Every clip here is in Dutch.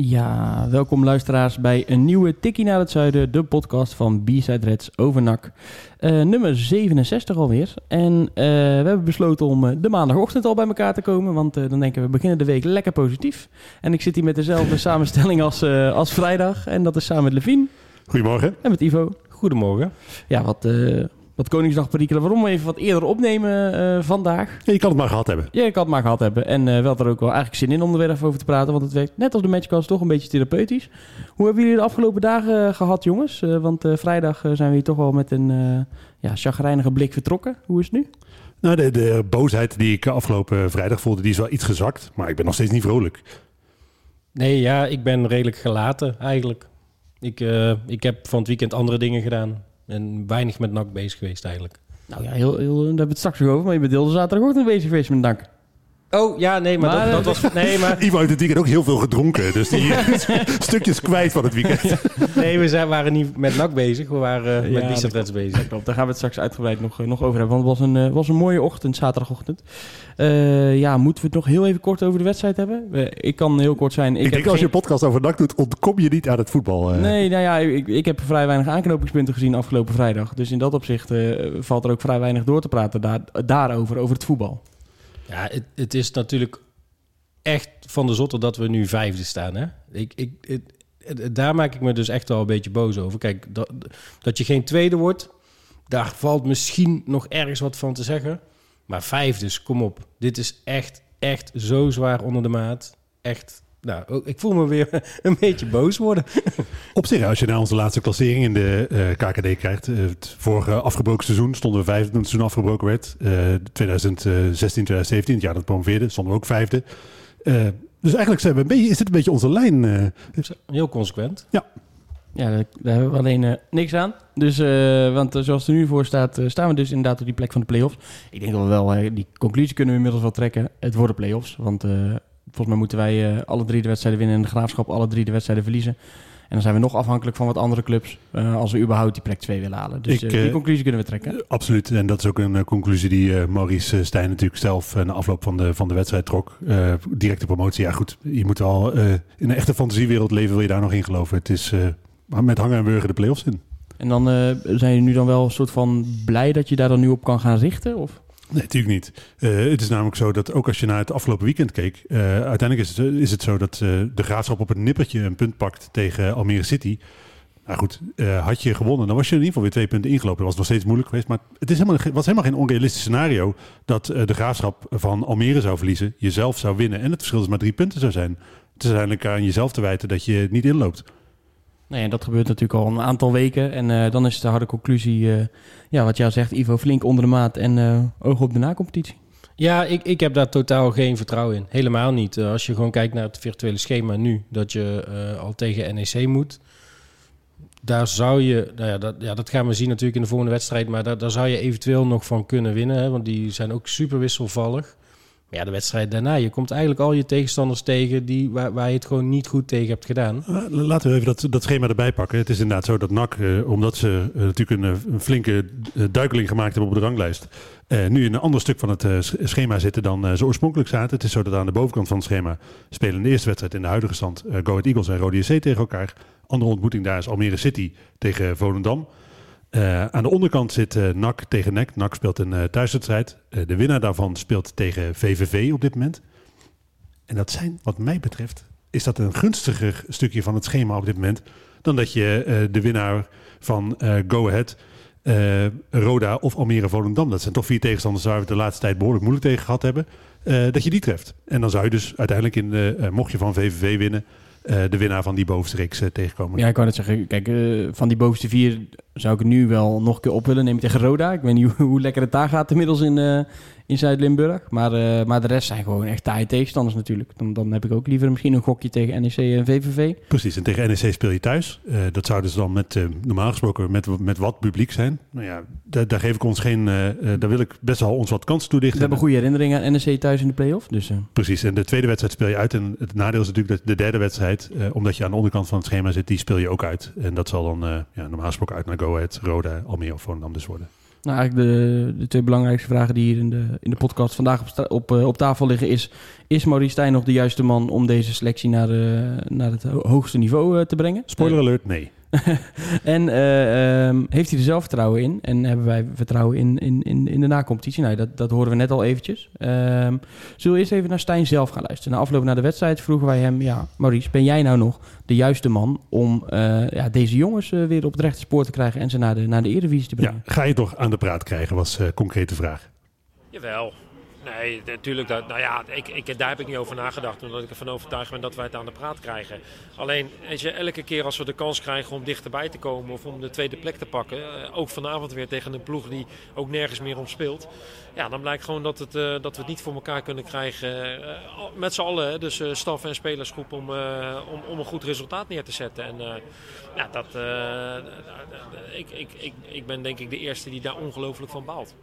Ja, welkom luisteraars bij een nieuwe Tikkie naar het Zuiden, de podcast van B-Side Reds over NAC. Eh, nummer 67 alweer. En eh, we hebben besloten om eh, de maandagochtend al bij elkaar te komen, want eh, dan denken we, we beginnen de week lekker positief. En ik zit hier met dezelfde samenstelling als, eh, als vrijdag, en dat is samen met Levine Goedemorgen. en met Ivo. Goedemorgen. Ja, wat, eh wat Koningsdagperikelen, waarom we even wat eerder opnemen eh, vandaag. Ja, je kan het maar gehad hebben. Ja, ik had het maar gehad hebben. En eh we hadden er ook wel eigenlijk zin in om er weer even over te praten. Want het werkt net als de matchcast toch een beetje therapeutisch. Hoe hebben jullie de afgelopen dagen eh, gehad, jongens? Eh, want eh, vrijdag eh, zijn we hier toch wel met een eh ja, chagrijnige blik vertrokken. Hoe is het nu? Nou, de, de boosheid die ik afgelopen vrijdag voelde, die is wel iets gezakt. Maar ik ben nog steeds niet vrolijk. Nee, ja, ik ben redelijk gelaten eigenlijk. Ik, eh, ik heb van het weekend andere dingen gedaan. En weinig met NAC bezig geweest eigenlijk. Nou ja, heel, heel, daar hebben we het straks over. Maar je bent heel de zaterdagochtend bezig geweest met dank. Oh, ja, nee, maar, Maar, dat, dat was... Nee, maar Ivo heeft het weekend ook heel veel gedronken. Dus die stukjes kwijt van het weekend. nee, we zijn, waren niet met NAC bezig. We waren eh, Ja, met Lisa Reds bezig. Klopt, daar gaan we het straks uitgebreid nog, eh, nog over hebben. Want het was een, eh, was een mooie ochtend, zaterdagochtend. Eh, ja, moeten we het nog heel even kort over de wedstrijd hebben? Eh, ik kan heel kort zijn. Ik, heb denk als je geen- podcast over NAC doet, ontkom je niet aan het voetbal. eh. Nee, nou ja, ik, ik heb vrij weinig aanknopingspunten gezien afgelopen vrijdag. Dus in dat opzicht eh, valt er ook vrij weinig door te praten daar, daarover, over het voetbal. Ja, het, het is natuurlijk echt van de zotte dat we nu vijfde staan. Hè? Ik, ik, het- daar maak ik me dus echt wel een beetje boos over. Kijk, dat, dat je geen tweede wordt, daar valt misschien nog ergens wat van te zeggen. Maar vijfde, kom op. Dit is echt, echt zo zwaar onder de maat. Echt, nou, ik voel me weer een beetje boos worden. Op zich, als je naar onze laatste klassering in de eh, KKD kijkt. eh, het vorige afgebroken seizoen stonden we vijfde toen het seizoen afgebroken werd. Eh 2016, 2017, het jaar dat we promoveerden, stonden we ook vijfde. Eh, dus eigenlijk zijn we een beetje, is dit een beetje onze lijn. eh. Heel consequent. Ja, daar, daar hebben we alleen eh, niks aan. Dus, eh, want zoals het er nu voor staat, staan we dus inderdaad op die plek van de play-offs. Ik denk dat we wel, die conclusie kunnen we inmiddels wel trekken. Het worden play-offs, want eh, volgens mij moeten wij eh, alle drie de wedstrijden winnen... en de Graafschap alle drie de wedstrijden verliezen. En dan zijn we nog afhankelijk van wat andere clubs... eh, als we überhaupt die plek 2 willen halen. Dus Ik, eh, die conclusie kunnen we trekken. Absoluut. En dat is ook een conclusie die Maurice Stijn natuurlijk zelf na afloop van de, van de wedstrijd trok. Directe promotie. Ja goed, je moet eh, in een echte fantasiewereld leven, wil je daar nog in geloven. Het is met hangen en wurgen de play-offs in. En dan zijn je nu dan wel een soort van blij dat je daar dan nu op kan gaan richten? Of? Nee, natuurlijk niet. Eh, het is namelijk zo dat ook als je naar het afgelopen weekend keek, eh, uiteindelijk is het, is het zo dat eh, de graafschap op het nippertje een punt pakt tegen Almere City. Nou goed, eh, had je gewonnen, dan was je in ieder geval weer twee punten ingelopen. Dat was nog steeds moeilijk geweest, maar het is helemaal, was helemaal geen onrealistisch scenario dat eh, de graafschap van Almere zou verliezen, jezelf zou winnen en het verschil dus maar drie punten zou zijn. Het is uiteindelijk aan jezelf te wijten dat je niet inloopt. Nee, en dat gebeurt natuurlijk al een aantal weken. En eh, dan is de harde conclusie, eh, ja, wat jij zegt, Ivo, flink onder de maat en eh oog op de nacompetitie. Ja, ik, ik heb daar totaal geen vertrouwen in. Helemaal niet. Als je gewoon kijkt naar het virtuele schema nu, dat je al tegen NEC moet. Daar zou je, nou ja dat, ja, dat gaan we zien natuurlijk in de volgende wedstrijd, maar daar, daar zou je eventueel nog van kunnen winnen, hè, want die zijn ook super wisselvallig. Maar ja, de wedstrijd daarna, je komt eigenlijk al je tegenstanders tegen die, waar, je het gewoon niet goed tegen hebt gedaan. Uh, laten we even dat, dat schema erbij pakken. Het is inderdaad zo dat NAC, uh, omdat ze uh, natuurlijk een, een, flinke duikeling gemaakt hebben op de ranglijst, nu in een ander stuk van het schema zitten dan ze oorspronkelijk zaten. Het is zo dat aan de bovenkant van het schema spelen de eerste wedstrijd in de huidige stand Go Ahead Eagles en Rode SC tegen elkaar. Andere ontmoeting daar is Almere City tegen Volendam. Uh, aan de onderkant zit uh, NAC tegen NEC. NAC speelt een uh, thuiswedstrijd. de winnaar daarvan speelt tegen VVV op dit moment. En dat zijn, wat mij betreft, is dat een gunstiger stukje van het schema op dit moment... dan dat je de winnaar van Go Ahead, Roda of Almere Volendam... dat zijn toch vier tegenstanders waar we de laatste tijd behoorlijk moeilijk tegen gehad hebben... dat je die treft. En dan zou je dus uiteindelijk, in de, mocht je van VVV winnen... Uh, de winnaar van die bovenste reeks uh, tegenkomen. Ja, ik wou net zeggen, kijk, uh, van die bovenste vier zou ik het nu wel nog een keer op willen nemen tegen Roda. Ik weet niet hoe, hoe lekker het daar gaat inmiddels in, in Zuid-Limburg. Maar, eh, maar de rest zijn gewoon echt taaie tegenstanders natuurlijk. Dan, dan heb ik ook liever misschien een gokje tegen NEC en VVV. Precies, en tegen NEC speel je thuis. Eh, dat zou dus dan met, eh, normaal gesproken met, met wat publiek zijn. Nou ja, daar, daar geef ik ons geen... daar wil ik best wel ons wat kansen We toedichten. hebben goede herinneringen aan NEC thuis in de play-off. Dus, Precies, en de tweede wedstrijd speel je uit. En het nadeel is natuurlijk dat de derde wedstrijd, omdat je aan de onderkant van het schema zit, die speel je ook uit. En dat zal dan ja, normaal gesproken uit naar Go Ahead, Roda, Almere of Volendam dus worden. Nou, eigenlijk de, de twee belangrijkste vragen die hier in de, in de podcast vandaag op, eh, op tafel liggen is... Is Maurice Stijn nog de juiste man om deze selectie naar, de, naar het ho- hoogste niveau eh, te brengen? Spoiler alert, nee. En eh, ehm, heeft hij er zelf vertrouwen in? En hebben wij vertrouwen in, in, in, in de nacompetitie? Nou, dat, dat horen we net al eventjes. Ehm, zullen we eerst even naar Stijn zelf gaan luisteren? Na afloop naar de wedstrijd vroegen wij hem... Ja, Maurice, ben jij nou nog de juiste man om eh, ja, deze jongens eh, weer op het rechte spoor te krijgen... en ze naar de, naar de Eredivisie te Ja, brengen? ga je toch aan de praat krijgen, was eh concrete vraag. Jawel. Nee, natuurlijk. Dat, nou ja, ik, ik, daar heb ik niet over nagedacht. Omdat ik ervan overtuigd ben dat wij het aan de praat krijgen. Alleen, weet je, elke keer als we de kans krijgen om dichterbij te komen of om de tweede plek te pakken. eh, ook vanavond weer tegen een ploeg die ook nergens meer om speelt. Ja, dan blijkt gewoon dat, het, eh, dat we het niet voor elkaar kunnen krijgen. eh, met z'n allen, dus eh, staf en spelersgroep, om, om, om een goed resultaat neer te zetten. En ja, dat, ik, ik, ik, ik ben denk ik de eerste die daar ongelooflijk van baalt.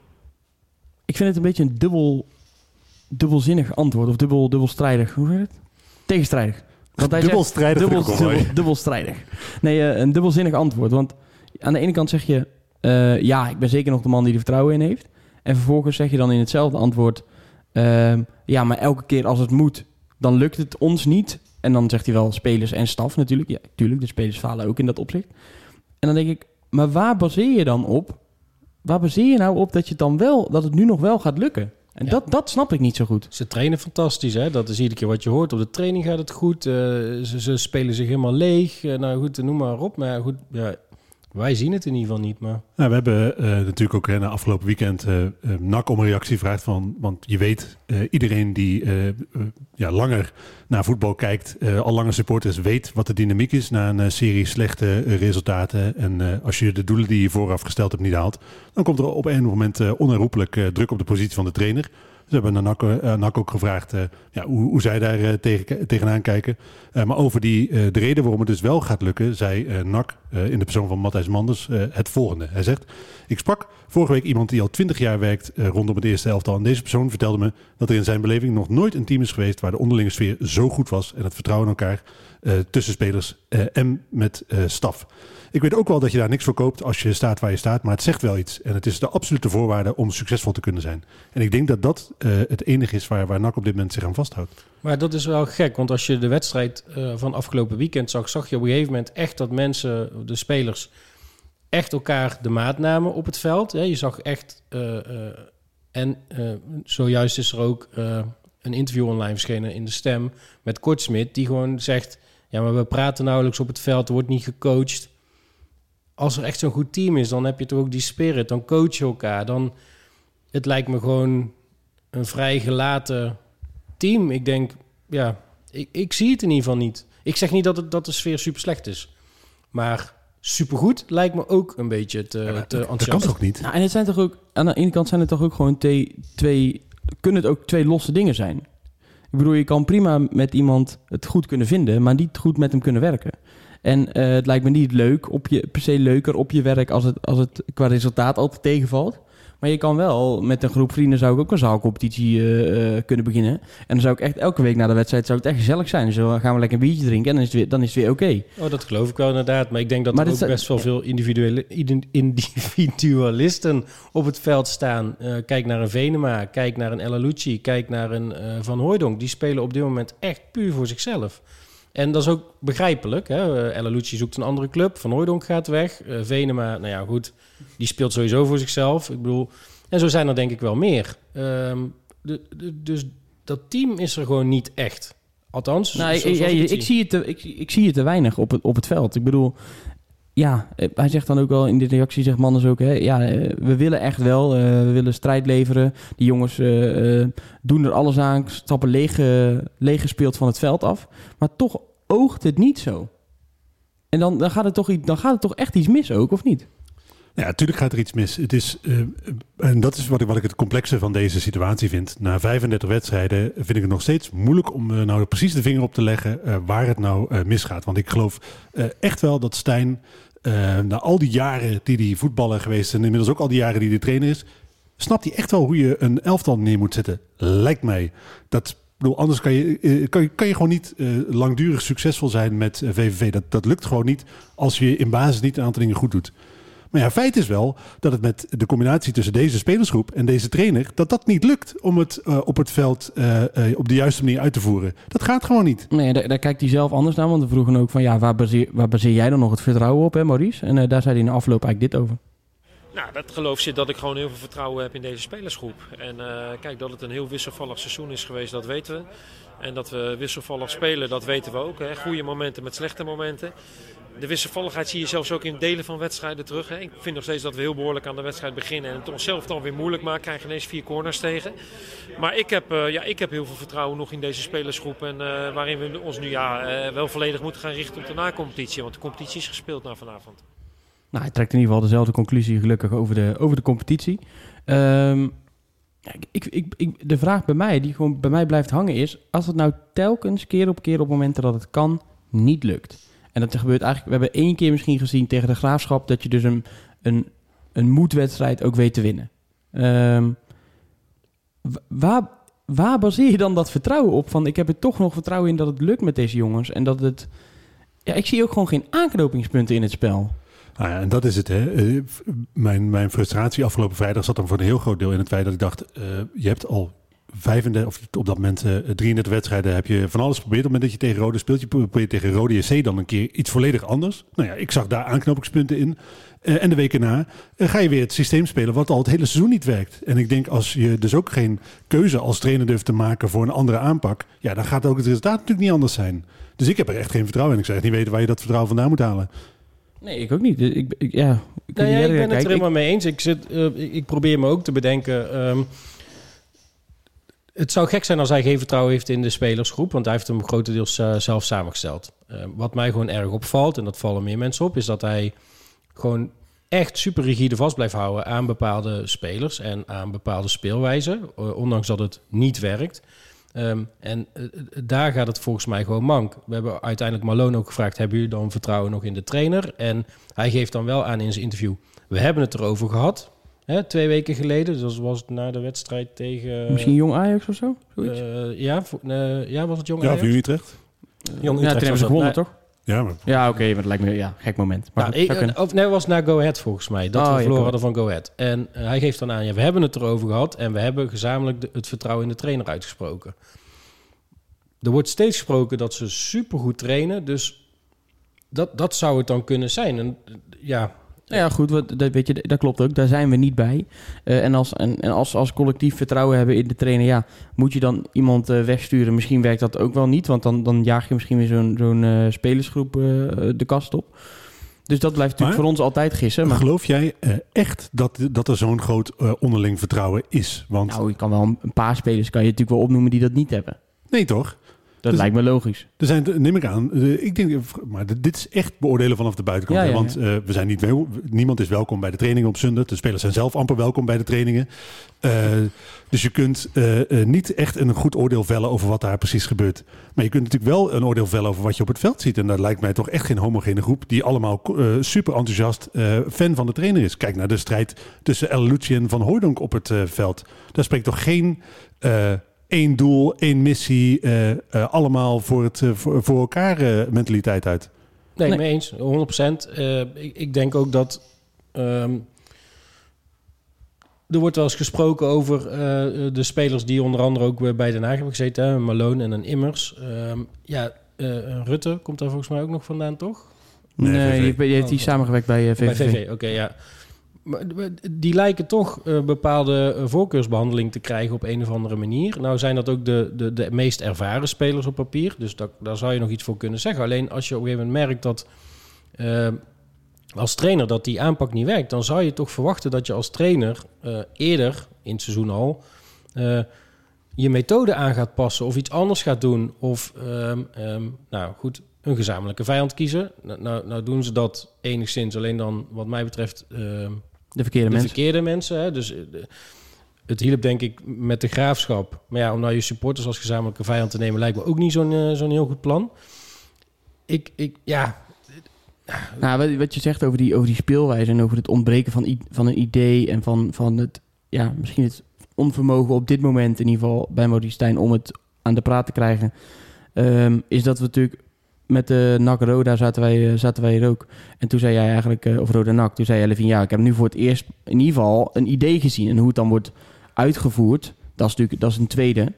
Ik vind het een beetje een dubbel, dubbelzinnig antwoord. Of dubbel, dubbelstrijdig. Hoe heet het? Tegenstrijdig. Want hij Dubbelstrijdig dubbel, dubbel, dubbelstrijdig. Nee, eh, een dubbelzinnig antwoord. Want aan de ene kant zeg je... eh, ja, ik ben zeker nog de man die er vertrouwen in heeft. En vervolgens zeg je dan in hetzelfde antwoord... ehm, ja, maar elke keer als het moet, dan lukt het ons niet. En dan zegt hij wel spelers en staf natuurlijk. Ja, tuurlijk, de spelers falen ook in dat opzicht. En dan denk ik, maar waar baseer je dan op? Waar baseer je nou op dat, je dan wel, dat het nu nog wel gaat lukken? En Ja. dat, dat snap ik niet zo goed. Ze trainen fantastisch, hè? dat is iedere keer wat je hoort. Op de training gaat het goed, eh, ze, ze spelen zich helemaal leeg. Eh, nou goed, noem maar op. Maar goed, ja, wij zien het in ieder geval niet. Maar Nou, we hebben eh, natuurlijk ook na afgelopen weekend eh eh, NAC om een reactie gevraagd. Van, want je weet, iedereen die ja, langer naar voetbal kijkt, al langer supporters, weet wat de dynamiek is na een serie slechte resultaten. En als je de doelen die je vooraf gesteld hebt niet haalt, dan komt er op een moment onherroepelijk druk op de positie van de trainer. We hebben naar NAC, ook gevraagd eh, ja, hoe, hoe zij daar eh, tegen, tegenaan kijken. Eh, maar over die, de reden waarom het dus wel gaat lukken, zei NAC in de persoon van Matthijs Manders het volgende. Hij zegt, ik sprak vorige week iemand die al twintig jaar werkt rondom het eerste elftal. En deze persoon vertelde me dat er in zijn beleving nog nooit een team is geweest waar de onderlinge sfeer zo goed was en het vertrouwen in elkaar tussen spelers en met staf. Ik weet ook wel dat je daar niks voor koopt als je staat waar je staat, maar het zegt wel iets. En het is de absolute voorwaarde om succesvol te kunnen zijn. En ik denk dat dat eh, het enige is waar, waar NAC op dit moment zich aan vasthoudt. Maar dat is wel gek, want als je de wedstrijd eh, van afgelopen weekend zag, zag je op een gegeven moment echt dat mensen, de spelers, echt elkaar de maat namen op het veld. Je zag echt, eh, en zojuist is er ook een interview online verschenen in de stem met Kortsmit, die gewoon zegt, ja, maar we praten nauwelijks op het veld, er wordt niet gecoacht. Als er echt zo'n goed team is, dan heb je toch ook die spirit, dan coach je elkaar. Dan, het lijkt me gewoon een vrij gelaten team. Ik denk, ja, ik, ik zie het in ieder geval niet. Ik zeg niet dat, het, dat de sfeer super slecht is. Maar supergoed lijkt me ook een beetje te, te dat, dat kan toch niet? Nou, en het zijn toch ook, aan de ene kant zijn het toch ook gewoon twee, twee, kunnen het ook twee losse dingen zijn. Ik bedoel, je kan prima met iemand het goed kunnen vinden, maar niet goed met hem kunnen werken. En eh, het lijkt me niet leuk, op je, per se leuker op je werk als het, als het qua resultaat altijd tegenvalt. Maar je kan wel, met een groep vrienden zou ik ook een zaalcompetitie eh, kunnen beginnen. En dan zou ik echt elke week na de wedstrijd zou het echt gezellig zijn. Dus dan gaan we lekker een biertje drinken en dan is het weer, dan is het weer oké. Oh, dat geloof ik wel inderdaad. Maar ik denk dat Maar er ook best wel veel individuele, individualisten op het veld staan. Kijk naar een Venema, kijk naar een El Alouci, kijk naar een Van Hooijdonk. Die spelen op dit moment echt puur voor zichzelf. En dat is ook begrijpelijk. Hè? Eh, El Alouci zoekt een andere club. Van Hooijdonk gaat weg. Eh, Venema, nou ja, goed. Die speelt sowieso voor zichzelf. Ik bedoel, en zo zijn er denk ik wel meer. Ehm, de, de- dus dat team is er gewoon niet echt. Althans, Nou, ik, ik, zie het te, ik, ik zie het te weinig op het, op het veld. Ik bedoel, ja, eh, hij zegt dan ook wel in de reactie, zegt Manders ook, hè, ja, eh, we willen echt wel, eh, we willen strijd leveren. Die jongens doen er alles aan, stappen leeg, leeggespeeld van het veld af. Maar toch oogt het niet zo. En dan, dan, gaat het toch, dan gaat het toch echt iets mis ook, of niet? Ja, natuurlijk gaat er iets mis. Het is, en dat is wat ik, wat ik het complexe van deze situatie vind. Na 35 wedstrijden vind ik het nog steeds moeilijk om nou precies de vinger op te leggen waar het nou misgaat. Want ik geloof echt wel dat Stijn, eh, na al die jaren die hij voetballer geweest en inmiddels ook al die jaren die hij trainer is, snapt hij echt wel hoe je een elftal neer moet zetten. Lijkt mij. Dat, anders kan je, eh, kan je, kan je gewoon niet eh, langdurig succesvol zijn met VVV. Dat, dat lukt gewoon niet als je in basis niet een aantal dingen goed doet. Maar ja, feit is wel dat het met de combinatie tussen deze spelersgroep en deze trainer, dat dat niet lukt om het eh, op het veld eh, eh, op de juiste manier uit te voeren. Dat gaat gewoon niet. Nee, daar, daar kijkt hij zelf anders naar. Want we vroegen ook van ja, waar baseer, waar baseer jij dan nog het vertrouwen op, hè, Maurice? En eh, daar zei hij in de afloop eigenlijk dit over. Nou, dat geloof zit dat ik gewoon heel veel vertrouwen heb in deze spelersgroep. En eh, kijk, dat het een heel wisselvallig seizoen is geweest, dat weten we. En dat we wisselvallig spelen, dat weten we ook. Hè. Goede momenten met slechte momenten. De wisselvalligheid zie je zelfs ook in delen van wedstrijden terug. Hè. Ik vind nog steeds dat we heel behoorlijk aan de wedstrijd beginnen. En het onszelf dan weer moeilijk maken. Krijgen ineens vier corners tegen. Maar ik heb, eh, ja, ik heb heel veel vertrouwen nog in deze spelersgroep. En eh, waarin we ons nu ja, eh, wel volledig moeten gaan richten op de na-competitie. Want de competitie is gespeeld na vanavond. Nou, hij trekt in ieder geval dezelfde conclusie gelukkig over de, over de competitie. Ehm, ik, ik, de vraag bij mij, die gewoon bij mij blijft hangen, is... als het nou telkens, keer op keer op momenten dat het kan, niet lukt. En dat gebeurt eigenlijk... We hebben één keer misschien gezien tegen de Graafschap... dat je dus een, een, een moedwedstrijd ook weet te winnen. Ehm, wa- waar, waar baseer je dan dat vertrouwen op? Van, ik heb er toch nog vertrouwen in dat het lukt met deze jongens. En dat het... Ja, ik zie ook gewoon geen aanknopingspunten in het spel. Nou ja, en dat is het. Hè. Eh, mijn, mijn frustratie afgelopen vrijdag zat dan voor een heel groot deel in het feit dat ik dacht, eh, je hebt al 35, of op dat moment eh, 33 wedstrijden, heb je van alles geprobeerd. Op het moment dat je tegen Rode speelt, je probeert tegen Rode JC dan een keer iets volledig anders. Nou ja, ik zag daar aanknopingspunten in. Eh, en de weken na eh, ga je weer het systeem spelen wat al het hele seizoen niet werkt. En ik denk als je dus ook geen keuze als trainer durft te maken voor een andere aanpak, ja, dan gaat ook het resultaat natuurlijk niet anders zijn. Dus ik heb er echt geen vertrouwen in. Ik zou echt niet weten waar je dat vertrouwen vandaan moet halen. Nee, ik ook niet. Ik, ik, ja, ik, Nou ja, ik ben het er helemaal mee eens. Ik, zit, ik, ik probeer me ook te bedenken. ehm, het zou gek zijn als hij geen vertrouwen heeft in de spelersgroep, want hij heeft hem grotendeels eh, zelf samengesteld. Ehm, wat mij gewoon erg opvalt, en dat vallen meer mensen op, is dat hij gewoon echt super rigide vast blijft houden aan bepaalde spelers en aan bepaalde speelwijzen, eh, ondanks dat het niet werkt. Ehm, en eh, eh, daar gaat het volgens mij gewoon mank. We hebben uiteindelijk Malone ook gevraagd: hebben jullie dan vertrouwen nog in de trainer? En hij geeft dan wel aan in zijn interview: we hebben het erover gehad. Hè, twee weken geleden, dus dat was het na de wedstrijd tegen. Misschien jong Ajax of zo? Zoiets? eh, ja, eh, ja, was het jong Ja, Ajax? voor jullie terecht? Jong ja, toen Utrecht hebben was ze gewonnen, toch? Ja, maar Ja, oké, maar dat lijkt me ja, gek moment. Maar Nou, goed, ik- of nee, het was naar Go Ahead volgens mij. Dat Oh, we ja, verloren hadden van Go Ahead. En eh, hij geeft dan aan, ja, we hebben het erover gehad... en we hebben gezamenlijk de- het vertrouwen in de trainer uitgesproken. Er wordt steeds gesproken dat ze supergoed trainen. Dus dat, dat zou het dan kunnen zijn. En, eh, ja, Nou ja, goed, wat, dat, weet je, dat klopt ook. Daar zijn we niet bij. Eh, en als, en, en als, als collectief vertrouwen hebben in de trainer, ja, moet je dan iemand eh, wegsturen? Misschien werkt dat ook wel niet, want dan, dan jaag je misschien weer zo'n zo'n eh, spelersgroep de kast op. Dus dat blijft natuurlijk Maar- voor ons altijd gissen. Maar geloof jij echt dat, dat er zo'n groot onderling vertrouwen is? Want nou, je kan wel een, een paar spelers kan je natuurlijk wel opnoemen die dat niet hebben. nee toch? Dat Dus- lijkt me logisch. Er zijn, neem ik aan, ik denk, maar dit- is echt beoordelen vanaf de buitenkant. Ja, hè, ja, want eh, we zijn niet niemand is welkom bij de trainingen op zondag. De spelers zijn zelf amper welkom bij de trainingen. Eh, dus je kunt eh, niet echt een goed oordeel vellen over wat daar precies gebeurt. Maar je kunt natuurlijk wel een oordeel vellen over wat je op het veld ziet. En dat lijkt mij toch echt geen homogene groep die allemaal super enthousiast fan van de trainer is. Kijk naar de strijd tussen El Lucci en Van Hooydonk op het veld. Daar spreekt toch geen één doel, één missie, eh, eh, allemaal voor, het, eh, voor, voor elkaar eh, mentaliteit uit. nee, Nee. mee eens. 100%. Eh, ik, ik denk ook dat... ehm, er wordt wel eens gesproken over eh, de spelers die onder andere ook weer bij Den Haag hebben gezeten. Hè? Malone en een Immers. Ehm, ja, eh, Rutte komt daar volgens mij ook nog vandaan, toch? Nee, Nee, die, die heeft die Oh. samengewerkt bij VVV. Bij VV, oké, ja. Die lijken toch een bepaalde eh, voorkeursbehandeling te krijgen op een of andere manier. Nou zijn dat ook de, de, de meest ervaren spelers op papier. Dus dat, daar zou je nog iets voor kunnen zeggen. Alleen als je op een gegeven moment merkt dat eh, als trainer dat die aanpak niet werkt... dan zou je toch verwachten dat je als trainer eh, eerder in het seizoen al... eh, je methode aan gaat passen of iets anders gaat doen. Of, ehm, ehm, nou goed, een gezamenlijke vijand kiezen. Nou, nou, nou doen ze dat enigszins alleen dan, wat mij betreft, eh, De verkeerde de mensen. verkeerde mensen. Hè? Dus eh, de- het hielp denk ik met de graafschap. Maar ja, om nou je supporters als gezamenlijke vijand te nemen... lijkt me ook niet zo'n eh, zo'n heel goed plan. Ik, ik, ja, Nou, wat, wat je zegt over die, over die speelwijze en over het ontbreken van, van een idee en van, van het, ja, misschien het onvermogen op dit moment in ieder geval bij Maurice Stijn om het aan de praat te krijgen, ehm, is dat we natuurlijk met de NAC Roda zaten wij, eh, zaten wij hier ook. En toen zei jij eigenlijk, eh, of Roda NAC, toen zei jij Levin, ja, ik heb nu voor het eerst in ieder geval een idee gezien. En hoe het dan wordt uitgevoerd, dat is natuurlijk dat is een tweede.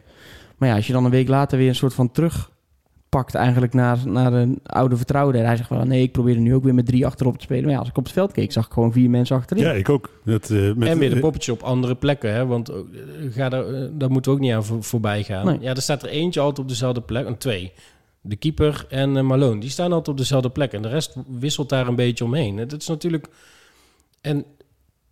Maar ja, als je dan een week later weer een soort van terugpakt eigenlijk naar, naar een oude vertrouwde. En hij zegt wel, nee, ik probeer er nu ook weer met drie achterop te spelen. Maar ja, als ik op het veld keek, zag ik gewoon vier mensen achterin. Ja, ik ook. Dat, eh, met, en weer de poppetjes op andere plekken. Hè? Want ga daar, eh, daar moeten we ook niet aan voor, voorbij gaan. Nee. Ja, er staat er eentje altijd op dezelfde plek. En twee. De keeper en eh, Malone. Die staan altijd op dezelfde plek. En de rest wisselt daar een beetje omheen. Dat is natuurlijk... En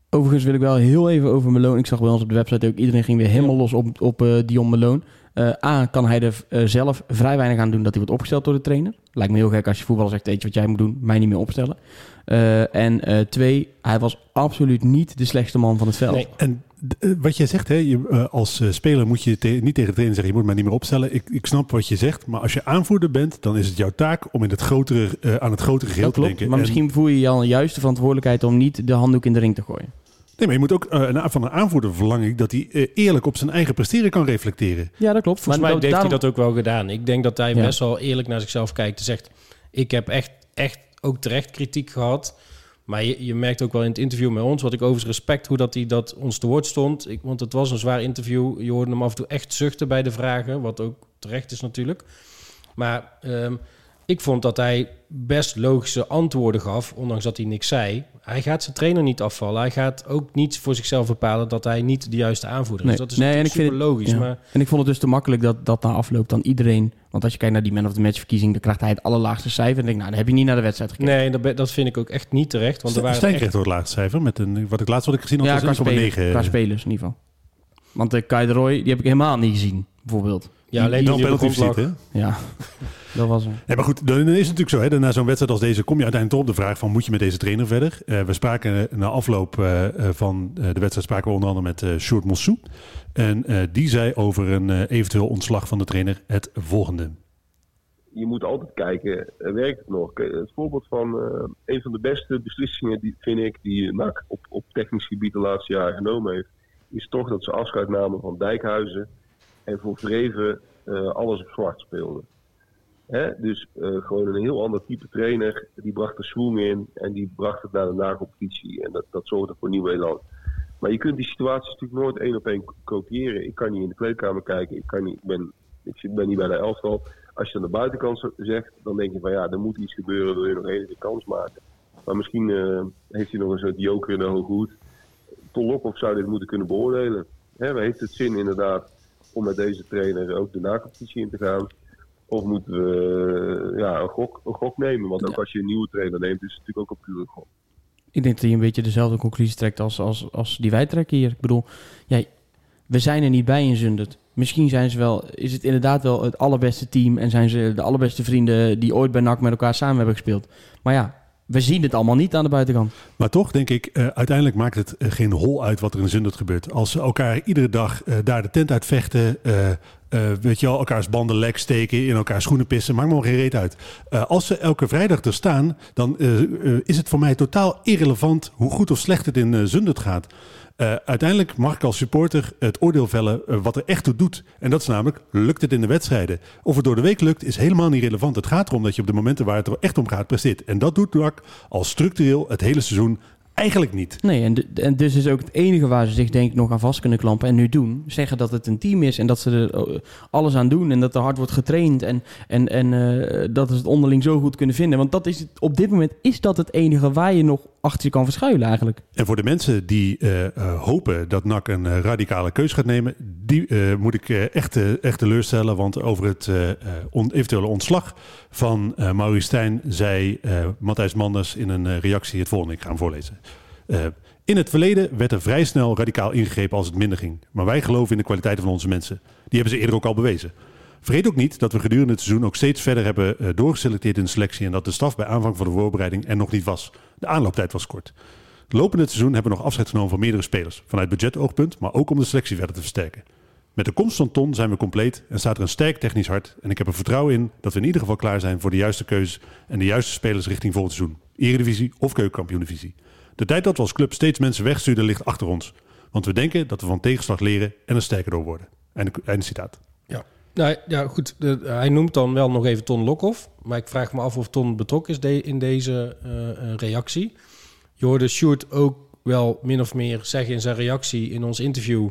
Overigens wil ik wel heel even over Malone. Ik zag bij ons op de website ook, iedereen ging weer helemaal los op, op eh, Dion Malone. Eh, A, kan hij er zelf vrij weinig aan doen dat hij wordt opgesteld door de trainer. Lijkt me heel gek als je voetballer zegt, weet je wat jij moet doen, mij niet meer opstellen. En twee, hij was absoluut niet de slechtste man van het veld. Nee. En wat jij zegt, hè, je, eh, als eh, speler moet je te- niet tegen de trainer zeggen, je moet mij niet meer opstellen. Ik, ik snap wat je zegt, maar als je aanvoerder bent, dan is het jouw taak om in het grotere, eh, aan het grotere geheel te denken. maar En- misschien voel je je al juist de verantwoordelijkheid om niet de handdoek in de ring te gooien. nee, maar je moet ook eh, een- van een aanvoerder verlangen ik dat hij eh, eerlijk op zijn eigen presteren kan reflecteren. Ja, dat klopt. volgens mij heeft daarom- hij dat ook wel gedaan. Ik denk dat hij Ja. best wel eerlijk naar zichzelf kijkt. En zegt, ik heb echt, echt ook terecht kritiek gehad. Maar je, merkt ook wel in het interview met ons... wat ik overigens respect hoe dat hij dat ons te woord stond. Ik, want het was een zwaar interview. Je hoorde hem af en toe echt zuchten bij de vragen. Wat ook terecht is natuurlijk. Maar ehm, ik vond dat hij best logische antwoorden gaf, ondanks dat hij niks zei. Hij gaat zijn trainer niet afvallen. Hij gaat ook niet voor zichzelf bepalen dat hij niet de juiste aanvoerder is. Nee. Dat is Nee, en natuurlijk ik vind super het- logisch. ja. Maar En ik vond het dus te makkelijk dat dat na afloop dan iedereen... Want als je kijkt naar die man of the match verkiezing... dan krijgt hij het allerlaagste cijfer. En dan denk ik, nou, dan heb je niet naar de wedstrijd gekeken. nee, dat, dat vind ik ook echt niet terecht. Want er waren Stijn echt- het laatste cijfer. Met een, wat ik laatst wat ik gezien had, Ja, was een spelers, 1,9. qua spelers in ieder geval. Want de Kai de Roy, die heb ik helemaal niet gezien, bijvoorbeeld. ja, alleen dan grond ziet, hè? Ja, dat was hem. Ja, maar goed, dan is het natuurlijk zo. Hè, na zo'n wedstrijd als deze kom je uiteindelijk toch op de vraag van... moet je met deze trainer verder? Eh, we spraken eh, na afloop eh, van eh, de wedstrijd... spraken we onder andere met eh Sjoerd Mossou. En eh, die zei over een eh, eventueel ontslag van de trainer het volgende. je moet altijd kijken, werkt het nog? Het voorbeeld van eh, een van de beste beslissingen, die, vind ik, die NAC op, op technisch gebied de laatste jaren genomen heeft, is toch dat ze afscheid namen van Dijkhuizen en voor Vreven eh, alles op zwart speelden. Hè? Dus eh, gewoon een heel ander type trainer, die bracht de swing in en die bracht het naar de nacompetitie. En dat, dat zorgde voor nieuw elan. Maar je kunt die situaties natuurlijk nooit één op één kopiëren. Ik kan niet in de kleedkamer kijken, ik, kan niet, ik, ben, ik ben niet bij de elftal. Als je aan de buitenkant zegt, dan denk je van ja, er moet iets gebeuren, wil je nog even kans maken. Maar misschien eh, heeft hij nog een soort joker in de hoge hoed. Ton Lokhoff zou dit moeten kunnen beoordelen. Hè, heeft het zin inderdaad om met deze trainer ook de nacompetitie in te gaan? Of moeten we eh, ja, een, gok, een gok nemen? Want ook als je een nieuwe trainer neemt, is het natuurlijk ook een pure gok. Ik denk dat hij een beetje dezelfde conclusie trekt als, als, als die wij trekken hier. Ik bedoel, ja, we zijn er niet bij in Zundert. Misschien zijn ze wel, is het inderdaad wel het allerbeste team... en zijn ze de allerbeste vrienden die ooit bij NAC met elkaar samen hebben gespeeld. Maar ja, we zien het allemaal niet aan de buitenkant. Maar toch denk ik, eh, uiteindelijk maakt het eh, geen hol uit wat er in Zundert gebeurt. Als ze elkaar iedere dag eh, daar de tent uit vechten, weet je wel, elkaars banden lek steken, in elkaar schoenen pissen, maakt me geen reet uit. Als ze elke vrijdag er staan, dan is het voor mij totaal irrelevant hoe goed of slecht het in Zundert gaat. Eh, uiteindelijk mag ik als supporter het oordeel vellen eh, wat er echt toe doet. En dat is namelijk, lukt het in de wedstrijden? Of het door de week lukt, is helemaal niet relevant. Het gaat erom dat je op de momenten waar het er echt om gaat, presteert. En dat doet NAC al structureel het hele seizoen eigenlijk niet. Nee, en, dus is ook het enige waar ze zich denk ik nog aan vast kunnen klampen en nu doen. Zeggen dat het een team is en dat ze er eh, alles aan doen en dat er hard wordt getraind en, en, en dat ze het onderling zo goed kunnen vinden. Want dat is op dit moment is dat het enige waar je nog achter je kan verschuilen eigenlijk. En voor de mensen die eh, eh, hopen dat NAC een eh, radicale keus gaat nemen, die moet ik echt, echt teleurstellen. Want over het eventuele ontslag van eh Maurice Stijn zei Matthijs Manders in een reactie het volgende. Ik ga hem voorlezen. In het verleden werd er vrij snel radicaal ingegrepen als het minder ging. Maar wij geloven in de kwaliteiten van onze mensen. Die hebben ze eerder ook al bewezen. Vergeet ook niet dat we gedurende het seizoen ook steeds verder hebben uh, doorgeselecteerd in de selectie en dat de staf bij aanvang van de voorbereiding er nog niet was. De aanlooptijd was kort. Lopende het seizoen hebben we nog afscheid genomen van meerdere spelers, vanuit budgetoogpunt, maar ook om de selectie verder te versterken. Met de komst van Ton zijn we compleet en staat er een sterk technisch hart. En ik heb er vertrouwen in dat we in ieder geval klaar zijn voor de juiste keuzes en de juiste spelers richting volgend seizoen. Eredivisie of keukenkampioen-divisie. De tijd dat we als club steeds mensen wegstuurden ligt achter ons. Want we denken dat we van tegenslag leren en er sterker door worden. Einde, citaat. Ja. Nou ja, goed. Hij noemt dan wel nog even Ton Lokhoff. Maar ik vraag me af of Ton betrokken is in deze uh, reactie. Je hoorde Sjoerd ook wel min of meer zeggen in zijn reactie in ons interview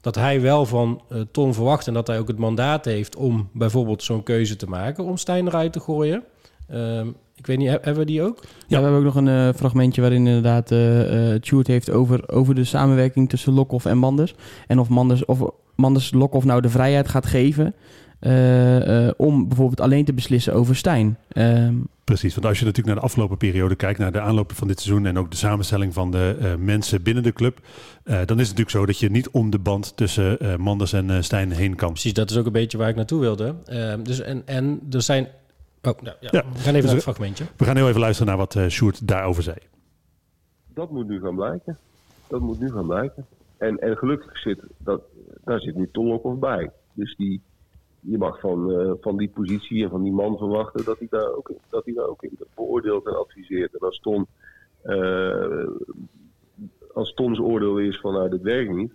dat hij wel van uh, Ton verwacht en dat hij ook het mandaat heeft om bijvoorbeeld zo'n keuze te maken om Stijn eruit te gooien. Uh, ik weet niet, hebben we die ook? Ja, we hebben ook nog een fragmentje waarin inderdaad uh, heeft over, over de samenwerking tussen Lokhoff en Manders. En of Manders, of Manders Lokhoff nou de vrijheid gaat geven uh, om bijvoorbeeld alleen te beslissen over Stijn. Ehm, Precies, want als je natuurlijk naar de afgelopen periode kijkt, naar de aanlopen van dit seizoen en ook de samenstelling van de uh, mensen binnen de club, dan is het natuurlijk zo dat je niet om de band tussen Manders en Stijn heen kan. Precies, dat is ook een beetje waar ik naartoe wilde. Ehm, dus en, en er zijn. Oh, nou, ja. ja. We gaan even dus naar het fragmentje. We gaan heel even luisteren naar wat uh, Sjoerd daarover zei. Dat moet nu gaan blijken. Dat moet nu gaan blijken. En, en gelukkig zit dat, daar zit nu ook bij. Dus die, je mag van, uh, van die positie en van die man verwachten dat hij daar ook, dat hij daar ook in beoordeelt en adviseert. En als Ton, uh, als Tons oordeel is van nou, dit werkt niet,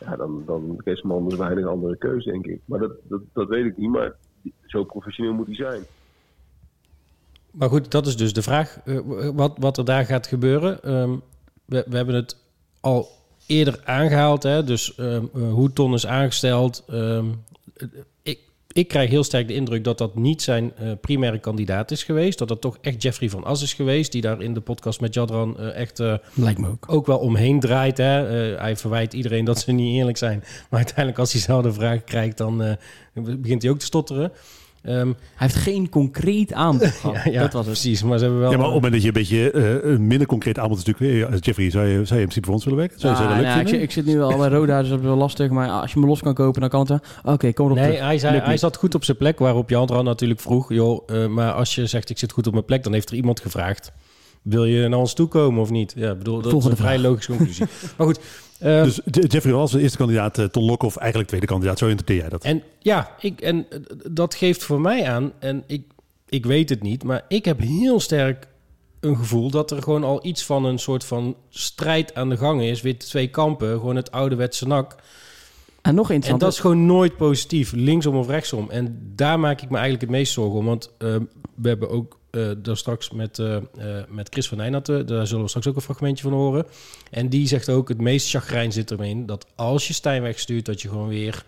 ja, dan, dan heeft man dus weinig andere keuze, denk ik. Maar dat, dat, dat weet ik niet, maar zo professioneel moet hij zijn. Maar goed, dat is dus de vraag. Uh, wat, wat er daar gaat gebeuren. Um, we, we hebben het al eerder aangehaald. Hè? Dus um, hoe Ton is aangesteld. Um, ik, ik krijg heel sterk de indruk dat dat niet zijn uh, primaire kandidaat is geweest. Dat dat toch echt Jeffrey van As is geweest. Die daar in de podcast met Jadran uh, echt uh, Lijkt me ook. ook wel omheen draait. Hè? hij verwijt iedereen dat ze niet eerlijk zijn. Maar uiteindelijk als hij zelf de vraag krijgt, dan begint hij ook te stotteren. Um, hij heeft geen concreet aanbod gehad. ja, ja, dat was het. precies. Maar ze hebben wel. Ja, maar op het moment dat je een beetje uh, een minder concreet aanbod is natuurlijk. Jeffrey, zou je, zou je in principe voor ons willen werken? Zou je ah, leuk nou, ik, ik, zit nu wel bij Roda, dus dat is wel lastig. Maar als je me los kan kopen, dan kan het. Oké, okay, kom erop. Nee, terug. hij, zei, hij zat goed op zijn plek. Waarop Jan natuurlijk vroeg: joh, uh, maar als je zegt ik zit goed op mijn plek, dan heeft er iemand gevraagd. Wil je naar ons toe komen of niet? Ja, bedoel, dat Volgende is een vrij logische conclusie. maar goed, uh, dus Jeffrey de eerste kandidaat, uh, Ton Lokhoff eigenlijk tweede kandidaat. Zo interpreteer jij dat? En ja, ik, en dat geeft voor mij aan, en ik, ik weet het niet, maar ik heb heel sterk een gevoel dat er gewoon al iets van een soort van strijd aan de gang is. Weer twee kampen, gewoon het ouderwetse nak. En nog interessant. En dat is gewoon nooit positief, linksom of rechtsom. En daar maak ik me eigenlijk het meest zorgen om. Want uh, we hebben ook uh, daar straks met, uh, uh, met Chris van Nijnatten, daar zullen we straks ook een fragmentje van horen. En die zegt ook, het meest chagrijn zit erin dat als je Stijn wegstuurt, dat je gewoon weer,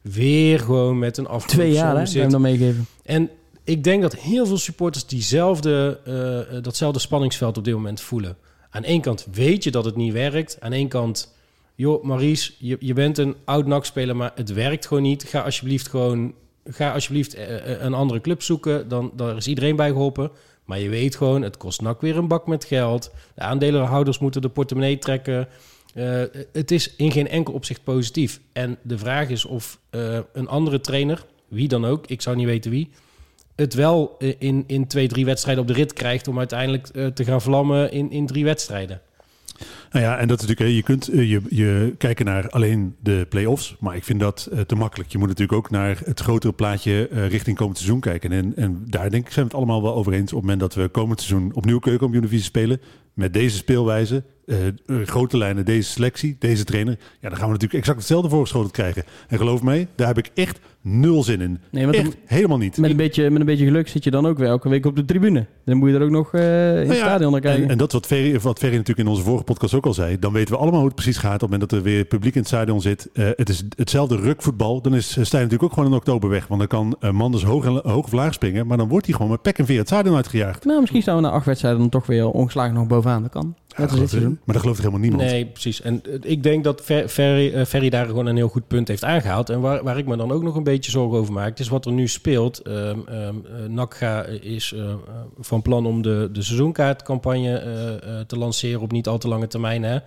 weer gewoon met een afloop Twee jaar, hè? Zit. dan meegeven. En ik denk dat heel veel supporters diezelfde, datzelfde spanningsveld op dit moment voelen. Aan één kant weet je dat het niet werkt. Aan één kant, joh, Maurice, je, je bent een oud NAC-speler, maar het werkt gewoon niet. Ga alsjeblieft gewoon ga alsjeblieft een andere club zoeken. Dan daar is iedereen bij geholpen. Maar je weet gewoon, het kost NAC weer een bak met geld. De aandeelhouders moeten de portemonnee trekken. Uh, het is in geen enkel opzicht positief. En de vraag is of een andere trainer, wie dan ook, ik zou niet weten wie, het wel in, in twee, drie wedstrijden op de rit krijgt om uiteindelijk te gaan vlammen in, in drie wedstrijden. Nou ja, en dat is natuurlijk, je kunt je, je kijken naar alleen de play-offs, maar ik vind dat te makkelijk. Je moet natuurlijk ook naar het grotere plaatje uh, richting komend seizoen kijken. En, en daar denk ik zijn we het allemaal wel over eens. Op het moment dat we komend seizoen opnieuw keukenkampioen spelen, met deze speelwijze, uh, grote lijnen, deze selectie, deze trainer, ja, dan gaan we natuurlijk exact hetzelfde voorgeschoten krijgen. En geloof mij, daar heb ik echt nul zin in. Nee, echt helemaal niet. Met een, beetje, met een beetje geluk zit je dan ook weer elke week op de tribune. Dan moet je er ook nog uh, in nou het ja, stadion naar kijken. En, en dat wat Ferry, wat Ferry natuurlijk in onze vorige podcast ook al zei, dan weten we allemaal hoe het precies gaat op het moment dat er weer publiek in het stadion zit. Uh, het is hetzelfde rukvoetbal. Dan is Stijn natuurlijk ook gewoon in oktober weg. Want dan kan uh, Manders hoog, en, hoog of laag springen. Maar dan wordt hij gewoon met pek en veer het stadion uitgejaagd. Nou, misschien staan we na acht wedstrijden dan toch weer ongeslagen nog bovenaan. Dat kan. Ja, dat is maar dat gelooft helemaal niemand. Nee, precies. En ik denk dat Ferry, uh, Ferry daar gewoon een heel goed punt heeft aangehaald. En waar, waar ik me dan ook nog een beetje zorgen over maak, is wat er nu speelt. Um, um, uh, NACGA is uh, van plan om de, de seizoenkaartcampagne te lanceren op niet al te lange termijn. Hè.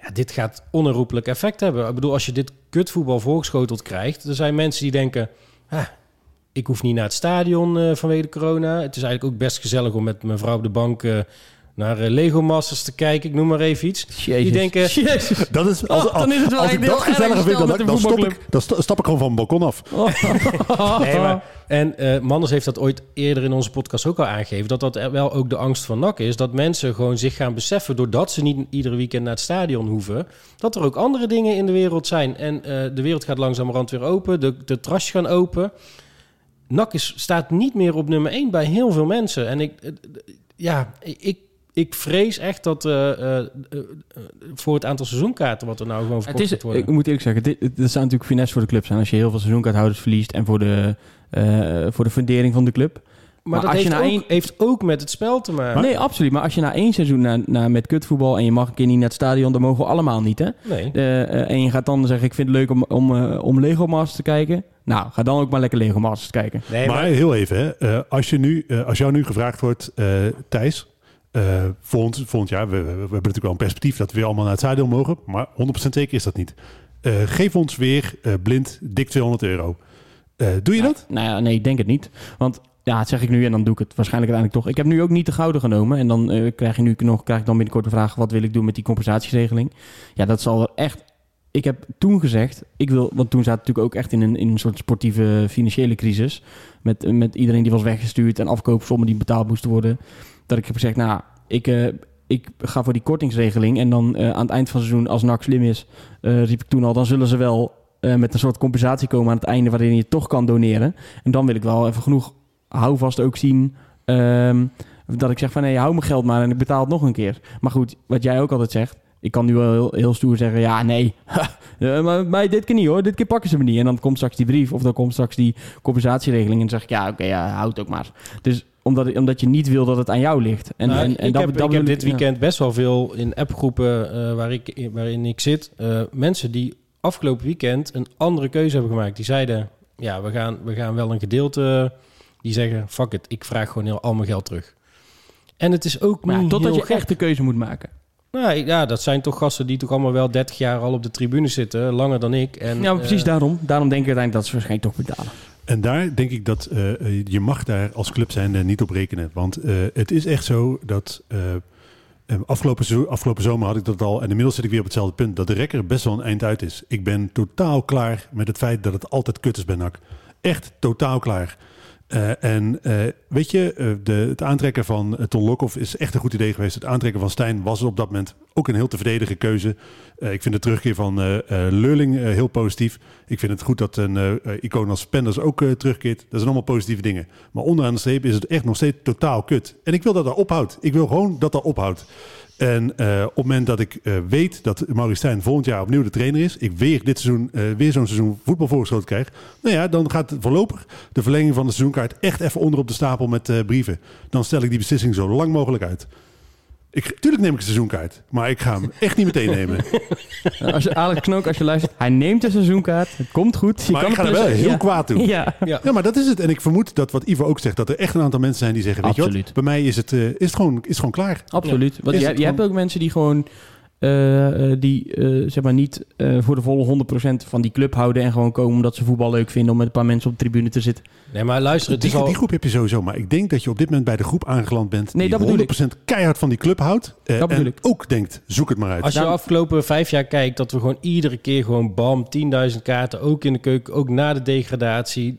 Ja, dit gaat onherroepelijk effect hebben. Ik bedoel, als je dit kutvoetbal voorgeschoteld krijgt, er zijn mensen die denken... ik hoef niet naar het stadion eh, vanwege de corona. Het is eigenlijk ook best gezellig om met mijn vrouw op de bank eh, naar eh, Lego Masters te kijken. Ik noem maar even iets. Die denken, Jezus. Dat is, als, Oh, dan is het wel als ik dat gezelliger vind dan, dan, stop ik, dan sta- stap ik gewoon van het balkon af. Nee, maar, en eh Manders heeft dat ooit eerder in onze podcast ook al aangegeven... dat dat er wel ook de angst van NAC is. Dat mensen gewoon zich gaan beseffen... doordat ze niet iedere weekend naar het stadion hoeven... dat er ook andere dingen in de wereld zijn. En eh, de wereld gaat langzamerhand weer open. De, de terrasjes gaan open. NAC is, staat niet meer op nummer 1 bij heel veel mensen. En ik, ja, ik, ik vrees echt dat eh, eh, eh, voor het aantal seizoenkaarten... wat er nou gewoon Het verkocht is, moet worden... ik moet eerlijk zeggen, dit, dit zou natuurlijk finesse voor de club zijn als je heel veel seizoenkaarthouders verliest en voor de, eh, voor de fundering van de club. maar, maar dat als je heeft, na ook, één- heeft ook met het spel te maken. nee, absoluut. Maar als je na één seizoen na, na, met kutvoetbal en je mag een keer niet naar het stadion, dan mogen we allemaal niet, hè? Nee. En je gaat dan zeggen, ik vind het leuk om, om, om Lego Masters te kijken. Nou, ga dan ook maar lekker Lego Masters kijken. Nee, maar heel even, hè. Eh, als, je nu, eh, als jou nu gevraagd wordt, eh, Thijs, eh, volgend, volgend jaar, we, we, we hebben natuurlijk wel een perspectief dat we weer allemaal naar het stadion mogen, maar 100% zeker is dat niet. Eh, geef ons weer eh, blind dik 200 euro. Doe je dat? Nou ja, nee, ik denk het niet. Want ja, dat zeg ik nu en dan doe ik het waarschijnlijk uiteindelijk toch. Ik heb nu ook niet de gouden genomen. En dan krijg je nu nog, krijg ik dan binnenkort de vraag: wat wil ik doen met die compensatieregeling? Ja, dat zal echt. Ik heb toen gezegd, ik wil, want toen zaten we natuurlijk ook echt in een, in een soort sportieve financiële crisis. Met, met iedereen die was weggestuurd en afkoopsommen die betaald moesten worden. Dat ik heb gezegd, nou, ik, eh, ik ga voor die kortingsregeling. En dan eh, aan het eind van het seizoen, als NAC slim is, eh, riep ik toen al, dan zullen ze wel met een soort compensatie komen aan het einde waarin je toch kan doneren. En dan wil ik wel even genoeg houvast ook zien. ehm, dat ik zeg van nee, hou mijn geld maar en ik betaal het nog een keer. Maar goed, wat jij ook altijd zegt. Ik kan nu wel heel, stoer zeggen, ja, nee. Maar mij dit keer niet hoor, dit keer pakken ze me niet. En dan komt straks die brief of dan komt straks die compensatieregeling. En dan zeg ik, ja, oké, ja, houd ook maar. Dus omdat, omdat je niet wil dat het aan jou ligt. En, Nou, en, en ik dat, heb, dat ik heb dit ja. weekend best wel veel in appgroepen eh, waar ik, waarin ik zit. eh, mensen die afgelopen weekend een andere keuze hebben gemaakt. Die zeiden, ja, we gaan, we gaan wel een gedeelte... Die zeggen, fuck it, ik vraag gewoon heel, al mijn geld terug. En het is ook Maar totdat je gek. echt de keuze moet maken. Nou, ja, dat zijn toch gasten die toch allemaal wel 30 jaar al op de tribune zitten. Langer dan ik. En, ja, precies eh, daarom. Daarom denk ik uiteindelijk dat ze waarschijnlijk toch betalen. En daar denk ik dat eh, eh, je mag daar als club zijn niet op rekenen. Want eh, het is echt zo dat afgelopen, afgelopen zomer had ik dat al. En inmiddels zit ik weer op hetzelfde punt. Dat de rekker best wel een eind uit is. Ik ben totaal klaar met het feit dat het altijd kut is bij NAC. Echt totaal klaar. Eh, en eh, weet je, eh, de, het aantrekken van Ton Lokhoff is echt een goed idee geweest. Het aantrekken van Stijn was op dat moment ook een heel te verdedigen keuze. Ik vind de terugkeer van Leurling heel positief. Ik vind het goed dat een icoon als Penders ook terugkeert. Dat zijn allemaal positieve dingen. Maar onderaan de streep is het echt nog steeds totaal kut. En ik wil dat dat ophoudt. Ik wil gewoon dat dat ophoudt. En eh, op het moment dat ik eh, weet dat Maurice Stijn volgend jaar opnieuw de trainer is, ik weer dit seizoen eh, weer zo'n seizoen voetbal voorgeschoten krijg, nou ja, dan gaat voorlopig de verlenging van de seizoenkaart echt even onder op de stapel met brieven. Dan stel ik die beslissing zo lang mogelijk uit. Ik, tuurlijk neem ik een seizoenkaart, maar ik ga hem echt niet meteen nemen. Als je, Alex Knook, als je luistert, hij neemt een seizoenkaart. Het komt goed. Je maar kan ik ga er wel heel ja. kwaad toe. Ja. Ja. Ja, maar dat is het. En ik vermoed dat wat Ivo ook zegt, dat er echt een aantal mensen zijn die zeggen, weet je Absoluut. wat, bij mij is het, eh, is het, gewoon, is het gewoon klaar. Absoluut. Want je, je hebt ook mensen die gewoon eh, eh, die eh, zeg maar niet eh, voor de volle 100% van die club houden en gewoon komen omdat ze voetbal leuk vinden om met een paar mensen op de tribune te zitten. Nee, maar luister, het Die, is al... die groep heb je sowieso, maar ik denk dat je op dit moment bij de groep aangeland bent Nee, dat die ik. 100% keihard van die club houdt. eh, Dat bedoel en ik. ook denkt, zoek het maar uit. Als je de Nou- afgelopen vijf jaar kijkt, dat we gewoon iedere keer gewoon bam, 10.000 kaarten, ook in de keuken, ook na de degradatie.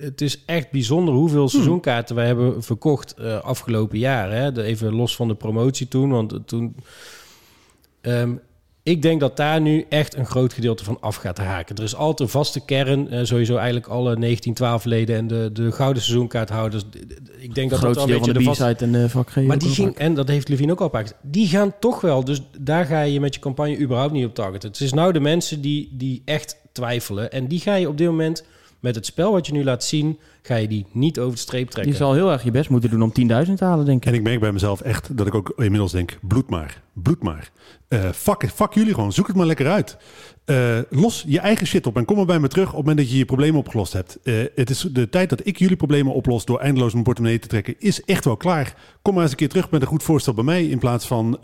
Het is echt bijzonder hoeveel seizoenkaarten wij hebben verkocht eh, afgelopen jaar. Hè? Even los van de promotie toen, want toen... ehm, ik denk dat daar nu echt een groot gedeelte van af gaat haken. Er is altijd een vaste kern, eh, sowieso eigenlijk alle 1912-leden en de, de gouden seizoenkaarthouders. Ik denk dat dat een beetje de B-side en de maar die ging, en dat heeft Levine ook al gepakt, die gaan toch wel. Dus daar ga je met je campagne überhaupt niet op targeten. Het is nou de mensen die, die echt twijfelen. En die ga je op dit moment, met het spel wat je nu laat zien, ga je die niet over de streep trekken. Je zal heel erg je best moeten doen om 10.000 te halen, denk ik. En ik merk bij mezelf echt dat ik ook inmiddels denk, bloed maar, bloed maar. Eh, fuck, it, fuck jullie gewoon, zoek het maar lekker uit. Eh, los je eigen shit op en kom maar bij me terug op het moment dat je je problemen opgelost hebt. Eh, het is de tijd dat ik jullie problemen oplos door eindeloos mijn portemonnee te trekken, is echt wel klaar. Kom maar eens een keer terug met een goed voorstel bij mij in plaats van,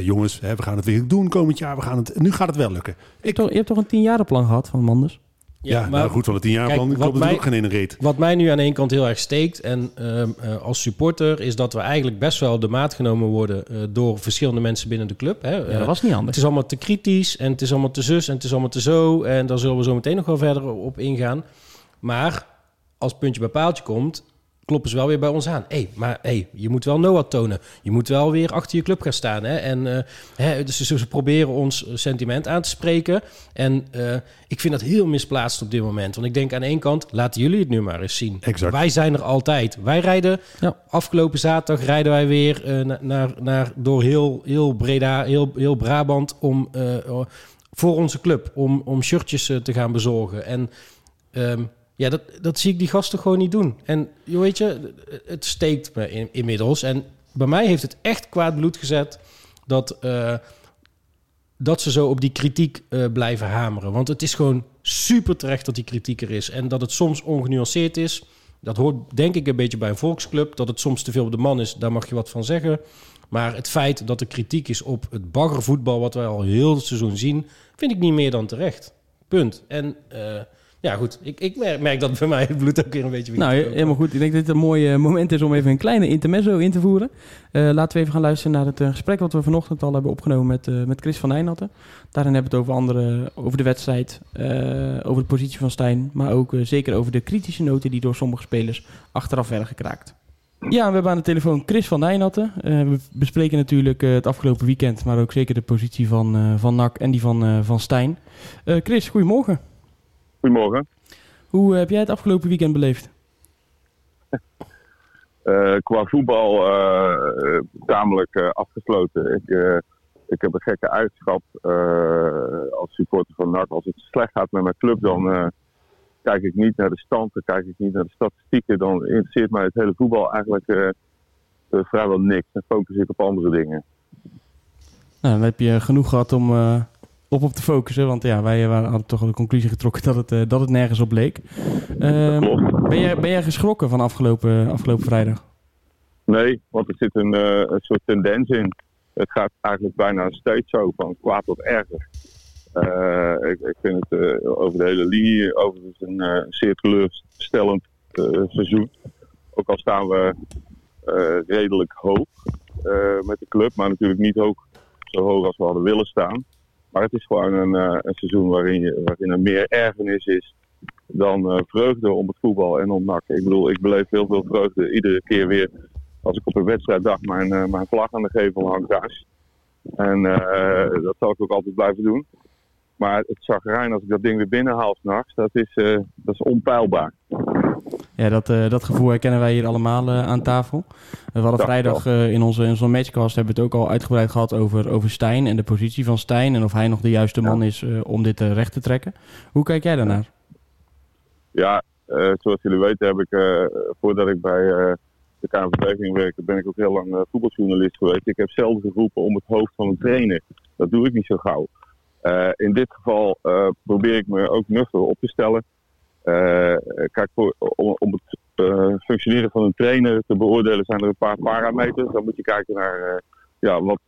jongens, hè, we gaan het weer doen komend jaar, we gaan het, nu gaat het wel lukken. Je hebt toch, je hebt toch een 10-jaren plan gehad van Manders? Ja, nou goed, van het tienjaarplan Kijk, klopt wat er mij- ook geen ene reet. Wat mij nu aan de ene kant heel erg steekt en ehm, eh, als supporter is dat we eigenlijk best wel de maat genomen worden eh, door verschillende mensen binnen de club. Hè. Ja, Eh, dat was niet het anders. is allemaal te kritisch en het is allemaal te zus en het is allemaal te zo. En daar zullen we zo meteen nog wel verder op ingaan. Maar als puntje bij paaltje komt, kloppen ze wel weer bij ons aan. Hé, maar hey, je moet wel Noah tonen. Je moet wel weer achter je club gaan staan. Hè? En eh, hè, dus ze, ze proberen ons sentiment aan te spreken. En eh, ik vind dat heel misplaatst op dit moment. Want ik denk aan één kant, laten jullie het nu maar eens zien. Exact. Wij zijn er altijd. Wij rijden, Ja. afgelopen zaterdag rijden wij weer eh, na- naar, naar, door heel, heel Breda, heel, heel Brabant om, eh, voor onze club. Om, om shirtjes eh, te gaan bezorgen. En ehm, ja, dat, dat zie ik die gasten gewoon niet doen. En joh, weet je, het steekt me in- inmiddels. En bij mij heeft het echt kwaad bloed gezet dat, eh, dat ze zo op die kritiek eh, blijven hameren. Want het is gewoon super terecht dat die kritiek er is. En dat het soms ongenuanceerd is. Dat hoort denk ik een beetje bij een volksclub. Dat het soms te veel op de man is, daar mag je wat van zeggen. Maar het feit dat er kritiek is op het baggervoetbal... wat wij al heel het seizoen zien... vind ik niet meer dan terecht. Punt. En eh, ja, goed. Ik, ik merk, merk dat bij mij het bloed ook weer een beetje... weer Nou, helemaal goed. Ik denk dat dit een mooi eh, moment is om even een kleine intermezzo in te voeren. Eh, laten we even gaan luisteren naar het eh, gesprek wat we vanochtend al hebben opgenomen met, met Chris van Nijnatten. Daarin hebben we het over, andere, over de wedstrijd, over de positie van Stijn, maar ook zeker over de kritische noten die door sommige spelers achteraf werden gekraakt. Ja, we hebben aan de telefoon Chris van Nijnatten. We bespreken natuurlijk het afgelopen weekend, maar ook zeker de positie van, eh, van NAC en die van, van Stijn. Chris, goedemorgen. Goedemorgen. Hoe heb jij het afgelopen weekend beleefd? Eh, qua voetbal eh, tamelijk eh, afgesloten. Ik, ik heb een gekke eigenschap eh, als supporter van NAC. Als het slecht gaat met mijn club, dan kijk ik niet naar de stand, dan kijk ik niet naar de statistieken. Dan interesseert mij het hele voetbal eigenlijk vrijwel niks. Dan focus ik op andere dingen. Nou, dan heb je genoeg gehad om op op te focussen. Want ja, wij eh, waren- hadden toch al de conclusie getrokken dat het, eh, dat het nergens op leek. Ehm, ben, jij, ben jij geschrokken van afgelopen, afgelopen vrijdag? Nee, want er zit een, eh, een soort tendens in. Het gaat eigenlijk bijna steeds zo van kwaad tot erger. Ik, ik vind het over de hele linie overigens een zeer teleurstellend seizoen. Ook al staan we redelijk hoog met de club, maar natuurlijk niet hoog, zo hoog als we hadden willen staan. Maar het is gewoon een, eh, een seizoen waarin, je, waarin er meer ergernis is dan eh, vreugde om het voetbal en om NAC. Ik bedoel, ik beleef heel veel vreugde iedere keer weer als ik op een wedstrijddag mijn, eh, mijn vlag aan de gevel hang thuis. En dat zal ik ook altijd blijven doen. Maar het zagrijn als ik dat ding weer binnenhaal s'nachts, dat, is, eh, dat is onpeilbaar. Ja, dat, eh, dat gevoel herkennen wij hier allemaal eh, aan tafel. we hadden Ja, vrijdag eh, in onze, in onze matchcast hebben we het ook al uitgebreid gehad over, over Stijn en de positie van Stijn. En of hij nog de juiste man is om dit recht te trekken. Hoe kijk jij daarnaar? Ja, zoals jullie weten heb ik, voordat ik bij de KNVB werken, ben ik ook heel lang voetbaljournalist geweest. Ik heb zelden geroepen om het hoofd van een trainer. Dat doe ik niet zo gauw. In dit geval probeer ik me ook nuchter op te stellen. Eh, kijk, om, het eh, functioneren van een trainer te beoordelen zijn er een paar parameters. Dan moet je kijken naar eh, ja, wat,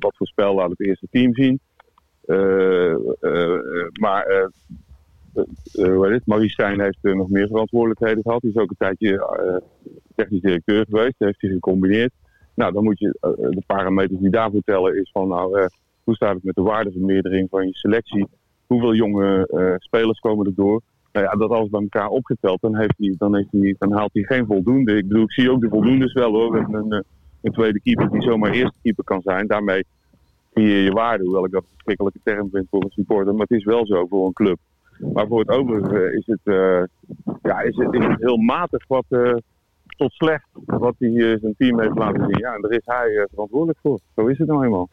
wat voor spel laat het eerste team zien. Maar heet het? Marie Stijn heeft nog meer verantwoordelijkheden gehad. Die is ook een tijdje technisch directeur geweest. Dat heeft hij gecombineerd. Nou, dan moet je de parameters die daarvoor tellen is van nou, hoe staat het met de waardevermeerdering van je selectie? Hoeveel jonge spelers komen er door? Nou ja, dat alles bij elkaar opgeteld, dan, heeft hij, dan, heeft hij, dan haalt hij geen voldoende. Ik bedoel, ik zie ook de voldoendes wel hoor. Hebben een, eh, een tweede keeper die zomaar eerste keeper kan zijn. Daarmee zie je waarde, hoewel ik dat een verschrikkelijke term vind voor een supporter. Maar het is wel zo voor een club. Maar voor het overige is het, eh, ja, is het, is het heel matig wat, eh, tot slecht wat hij zijn team heeft laten zien. Ja, en daar is hij verantwoordelijk voor. Zo is het nou eenmaal.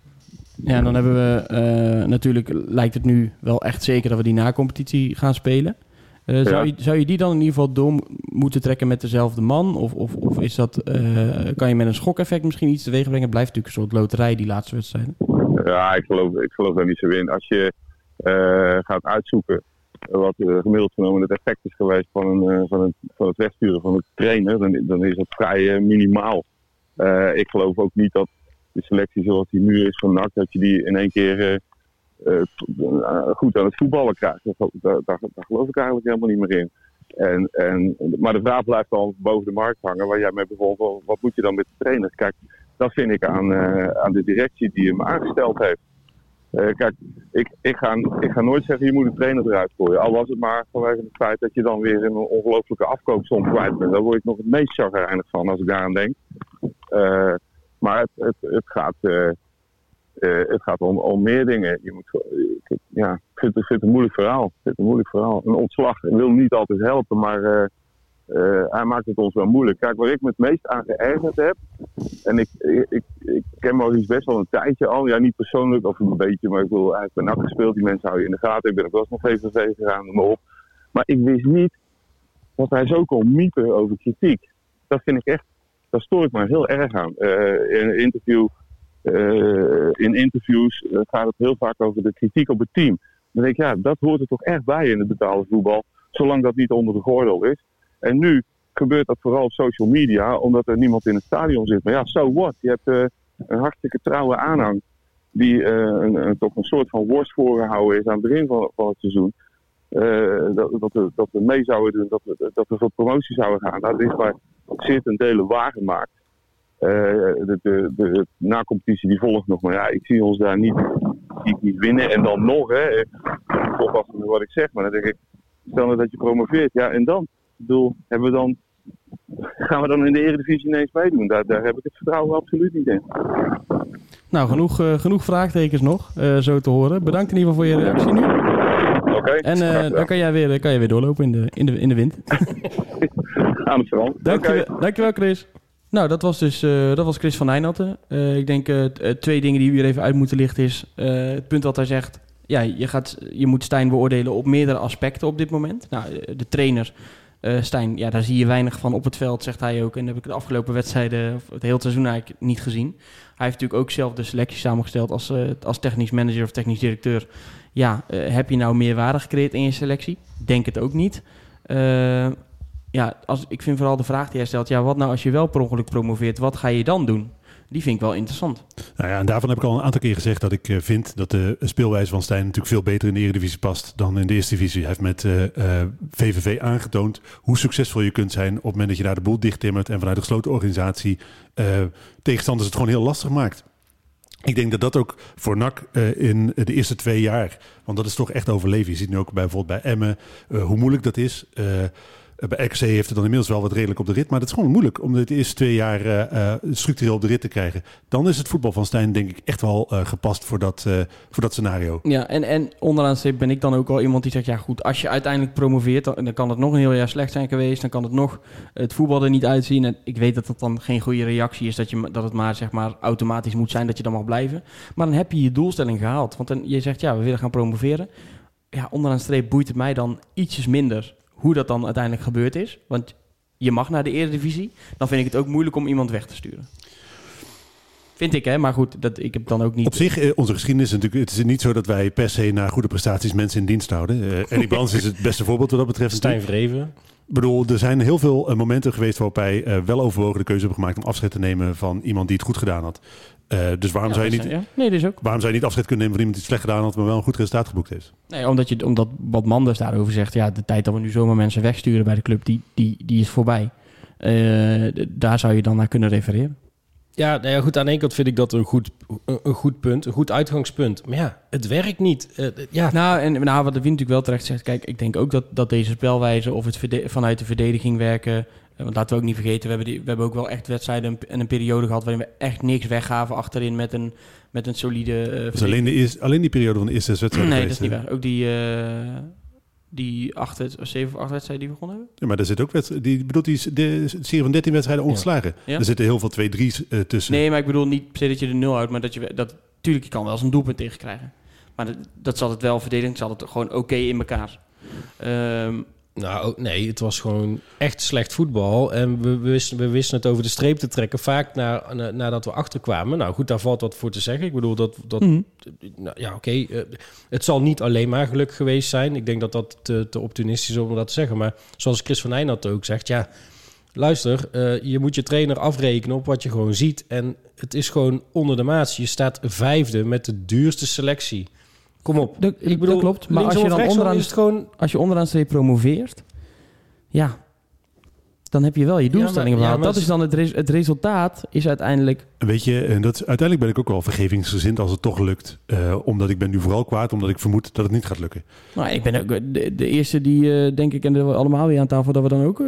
Ja, en dan hebben we natuurlijk, lijkt het nu wel echt zeker dat we die na-competitie gaan spelen. Eh, zou, je, zou je die dan in ieder geval door mo- moeten trekken met dezelfde man? Of, of, of is dat, eh, kan je met een schokeffect misschien iets teweeg brengen? Het blijft natuurlijk een soort loterij, die laatste wedstrijden. Ja, ik geloof, ik geloof daar niet zo in. Als je eh, gaat uitzoeken wat gemiddeld genomen het effect is geweest van, een, van, het, van het wegsturen van de trainer, dan, dan is dat vrij minimaal. Ik geloof ook niet dat de selectie zoals die nu is van NAC, dat je die in één keer goed aan het voetballen krijgt. Daar, geloof ik eigenlijk helemaal niet meer in. En, en, maar de vraag blijft dan boven de markt hangen, waar jij mee van, Wat moet je dan met de trainers? Kijk, dat vind ik aan, eh, aan de directie die hem aangesteld heeft. Eh, kijk, ik, ik, ga, ik ga nooit zeggen je moet een trainer eruit gooien. Al was het maar vanwege het feit dat je dan weer in een ongelofelijke afkoopsom kwijt bent. Daar word ik nog het meest chagrijnig van als ik daaraan denk. Eh, maar het, het, het gaat, eh, eh, het gaat om, meer dingen. Je moet, ik, ja, het een moeilijk verhaal. Het een moeilijk verhaal. Een ontslag wil niet altijd helpen, maar eh, eh, hij maakt het ons wel moeilijk. Kijk, waar ik me het meest aan geërgerd heb, en ik, ik, ik, ken Maurice best wel een tijdje al. Ja, niet persoonlijk of een beetje, maar ik wil eigenlijk bij NAC gespeeld. Die mensen hou je in de gaten. Ik ben ook wel eens nog VVV gegaan, noem maar op. Maar ik wist niet dat hij zo kon miepen over kritiek. Dat vind ik echt, daar stoor ik me heel erg aan. Eh, in een interview, eh, in interviews eh, gaat het heel vaak over de kritiek op het team. Dan denk ik, ja, dat hoort er toch echt bij in het betaalde voetbal. Zolang dat niet onder de gordel is. En nu gebeurt dat vooral op social media, omdat er niemand in het stadion zit. Maar ja, so what? Je hebt eh, een hartstikke trouwe aanhang. Die een, een, toch een soort van worst voorgehouden is aan het begin van, het seizoen. Dat, dat, we, dat we mee zouden doen, dat we, dat we voor promotie zouden gaan. Dat is bij zeer ten dele waargemaakt. Eh de, de, de na-competitie die volgt nog, maar ja, ik zie ons daar niet, niet, niet winnen. En dan nog, hè, eh, oppassen met wat ik zeg, maar dan denk ik, stel nou dat je promoveert, ja, en dan? Ik bedoel, hebben we dan, gaan we dan in de Eredivisie ineens meedoen? Daar, daar heb ik het vertrouwen absoluut niet in. Nou, genoeg, eh, genoeg vraagtekens nog, zo te horen. Bedankt in ieder geval voor je reactie nu. Oké, En gedaan. dan kan jij, weer, kan jij weer doorlopen in de, in de, in de wind. aan het strand. Dankjewel, dankjewel Chris. Nou, dat was dus eh, dat was Chris van Nijnatten. Eh, ik denk eh, twee dingen die we hier even uit moeten lichten is... het punt dat hij zegt... Ja, je, gaat, je moet Stijn beoordelen op meerdere aspecten op dit moment. Nou, de trainer, Stijn, ja, daar zie je weinig van op het veld, zegt hij ook. En dat heb ik de afgelopen wedstrijden, of het hele seizoen eigenlijk niet gezien. Hij heeft natuurlijk ook zelf de selectie samengesteld als, als technisch manager of technisch directeur. Ja, heb je nou meer waarde gecreëerd in je selectie? Denk het ook niet. Eh, ja, als, ik vind vooral de vraag die hij stelt... Ja, wat nou als je wel per ongeluk promoveert? Wat ga je dan doen? Die vind ik wel interessant. Nou ja, en daarvan heb ik al een aantal keer gezegd dat ik eh, vind dat de speelwijze van Stijn natuurlijk veel beter in de Eredivisie past dan in de Eerste Divisie. Hij heeft met eh, eh, VVV aangetoond hoe succesvol je kunt zijn op het moment dat je daar de boel dichttimmert en vanuit een gesloten organisatie eh, tegenstanders het gewoon heel lastig maakt. Ik denk dat dat ook voor NAC eh, in de eerste twee jaar, want dat is toch echt overleven. Je ziet nu ook bij, bijvoorbeeld bij Emmen eh, hoe moeilijk dat is. Eh, bij RKC heeft het dan inmiddels wel wat redelijk op de rit. Maar dat is gewoon moeilijk om de eerste twee jaar eh, eh, structureel op de rit te krijgen. Dan is het voetbal van Stijn denk ik echt wel gepast voor dat, voor dat scenario. Ja, en, en onderaan de streep ben ik dan ook wel iemand die zegt... ja goed, als je uiteindelijk promoveert... dan, dan kan het nog een heel jaar slecht zijn geweest. Dan kan het nog het voetbal er niet uitzien. En ik weet dat dat dan geen goede reactie is... dat, je, dat het maar, zeg maar automatisch moet zijn dat je dan mag blijven. Maar dan heb je je doelstelling gehaald. Want dan, je zegt, ja, we willen gaan promoveren. Ja, onderaan de streep boeit het mij dan ietsjes minder... hoe dat dan uiteindelijk gebeurd is. Want je mag naar de Eredivisie. Dan vind ik het ook moeilijk om iemand weg te sturen. Vind ik, hè? Maar goed, dat, ik heb dan ook niet... Op zich, eh, onze geschiedenis is natuurlijk... Het is niet zo dat wij per se naar goede prestaties mensen in dienst houden. Eh Eddie Brands is het beste voorbeeld wat dat betreft. Stijn. Vreven. Ik bedoel, er zijn heel veel eh, momenten geweest waarop wij wel overwogen de keuze hebben gemaakt om afscheid te nemen van iemand die het goed gedaan had. Eh, dus waarom, Ja, zou je niet, is- ja. Nee, dat is ook. waarom zou je niet afscheid kunnen nemen van iemand die het slecht gedaan had, maar wel een goed resultaat geboekt heeft? Nee, omdat, je, omdat wat Manders daarover zegt, ja, de tijd dat we nu zomaar mensen wegsturen bij de club, die, die, die is voorbij. Eh, daar zou je dan naar kunnen refereren. Ja, nou ja, goed. Aan de ene kant vind ik dat een goed, een, goed punt, een goed uitgangspunt. Maar ja, het werkt niet. Eh, ja, Nou, en nou, wat de Wien natuurlijk wel terecht zegt, kijk, ik denk ook dat, dat deze spelwijze of het verde- vanuit de verdediging werken, want laten we ook niet vergeten, we hebben, die, we hebben ook wel echt wedstrijden en een periode gehad waarin we echt niks weggaven achterin met een, met een solide eh is alleen, de eerste, alleen die periode van de eerste zes wedstrijden Nee, dat is niet waar. Ook die, eh, die acht, zeven of acht wedstrijden die we begonnen hebben. Ja, maar er zit ook wedstrijden, die bedoelt die de serie van 13 wedstrijden ongeslagen. Ja. Er zitten heel veel 2-3's eh, tussen. Nee, maar ik bedoel niet per se dat je de nul houdt, maar dat je dat tuurlijk je kan wel eens een doelpunt tegenkrijgen. Maar dat, dat zat het wel verdedigend, zat het gewoon oké in elkaar. Ehm, Nou, nee, het was gewoon echt slecht voetbal. En we, wisten, we wisten het over de streep te trekken, vaak na, na- nadat we achterkwamen. Nou goed, daar valt wat voor te zeggen. Ik bedoel, dat, dat mhm. nou, ja, oké. eh, het zal niet alleen maar geluk geweest zijn. Ik denk dat dat te, te optimistisch is om dat te zeggen. Maar zoals Chris van Eijnat ook zegt, ja, luister, eh, je moet je trainer afrekenen op wat je gewoon ziet. En het is gewoon onder de maat. Je staat vijfde met de duurste selectie Kom op. Dat, Ik bedoel, dat klopt. Maar als je dan onderaan, is het gewoon... als je onderaan streep promoveert, ja, dan heb je wel je doelstellingen ja, behaald. maar dat is dan het, res- het resultaat is uiteindelijk... Weet je, en dat, is- uiteindelijk ben ik ook wel vergevingsgezind als het toch lukt. Eh, omdat ik ben nu vooral kwaad, omdat ik vermoed dat het niet gaat lukken. Nou, ik ben ook de, de eerste die, eh, denk ik, en we allemaal weer aan tafel, dat we dan ook eh,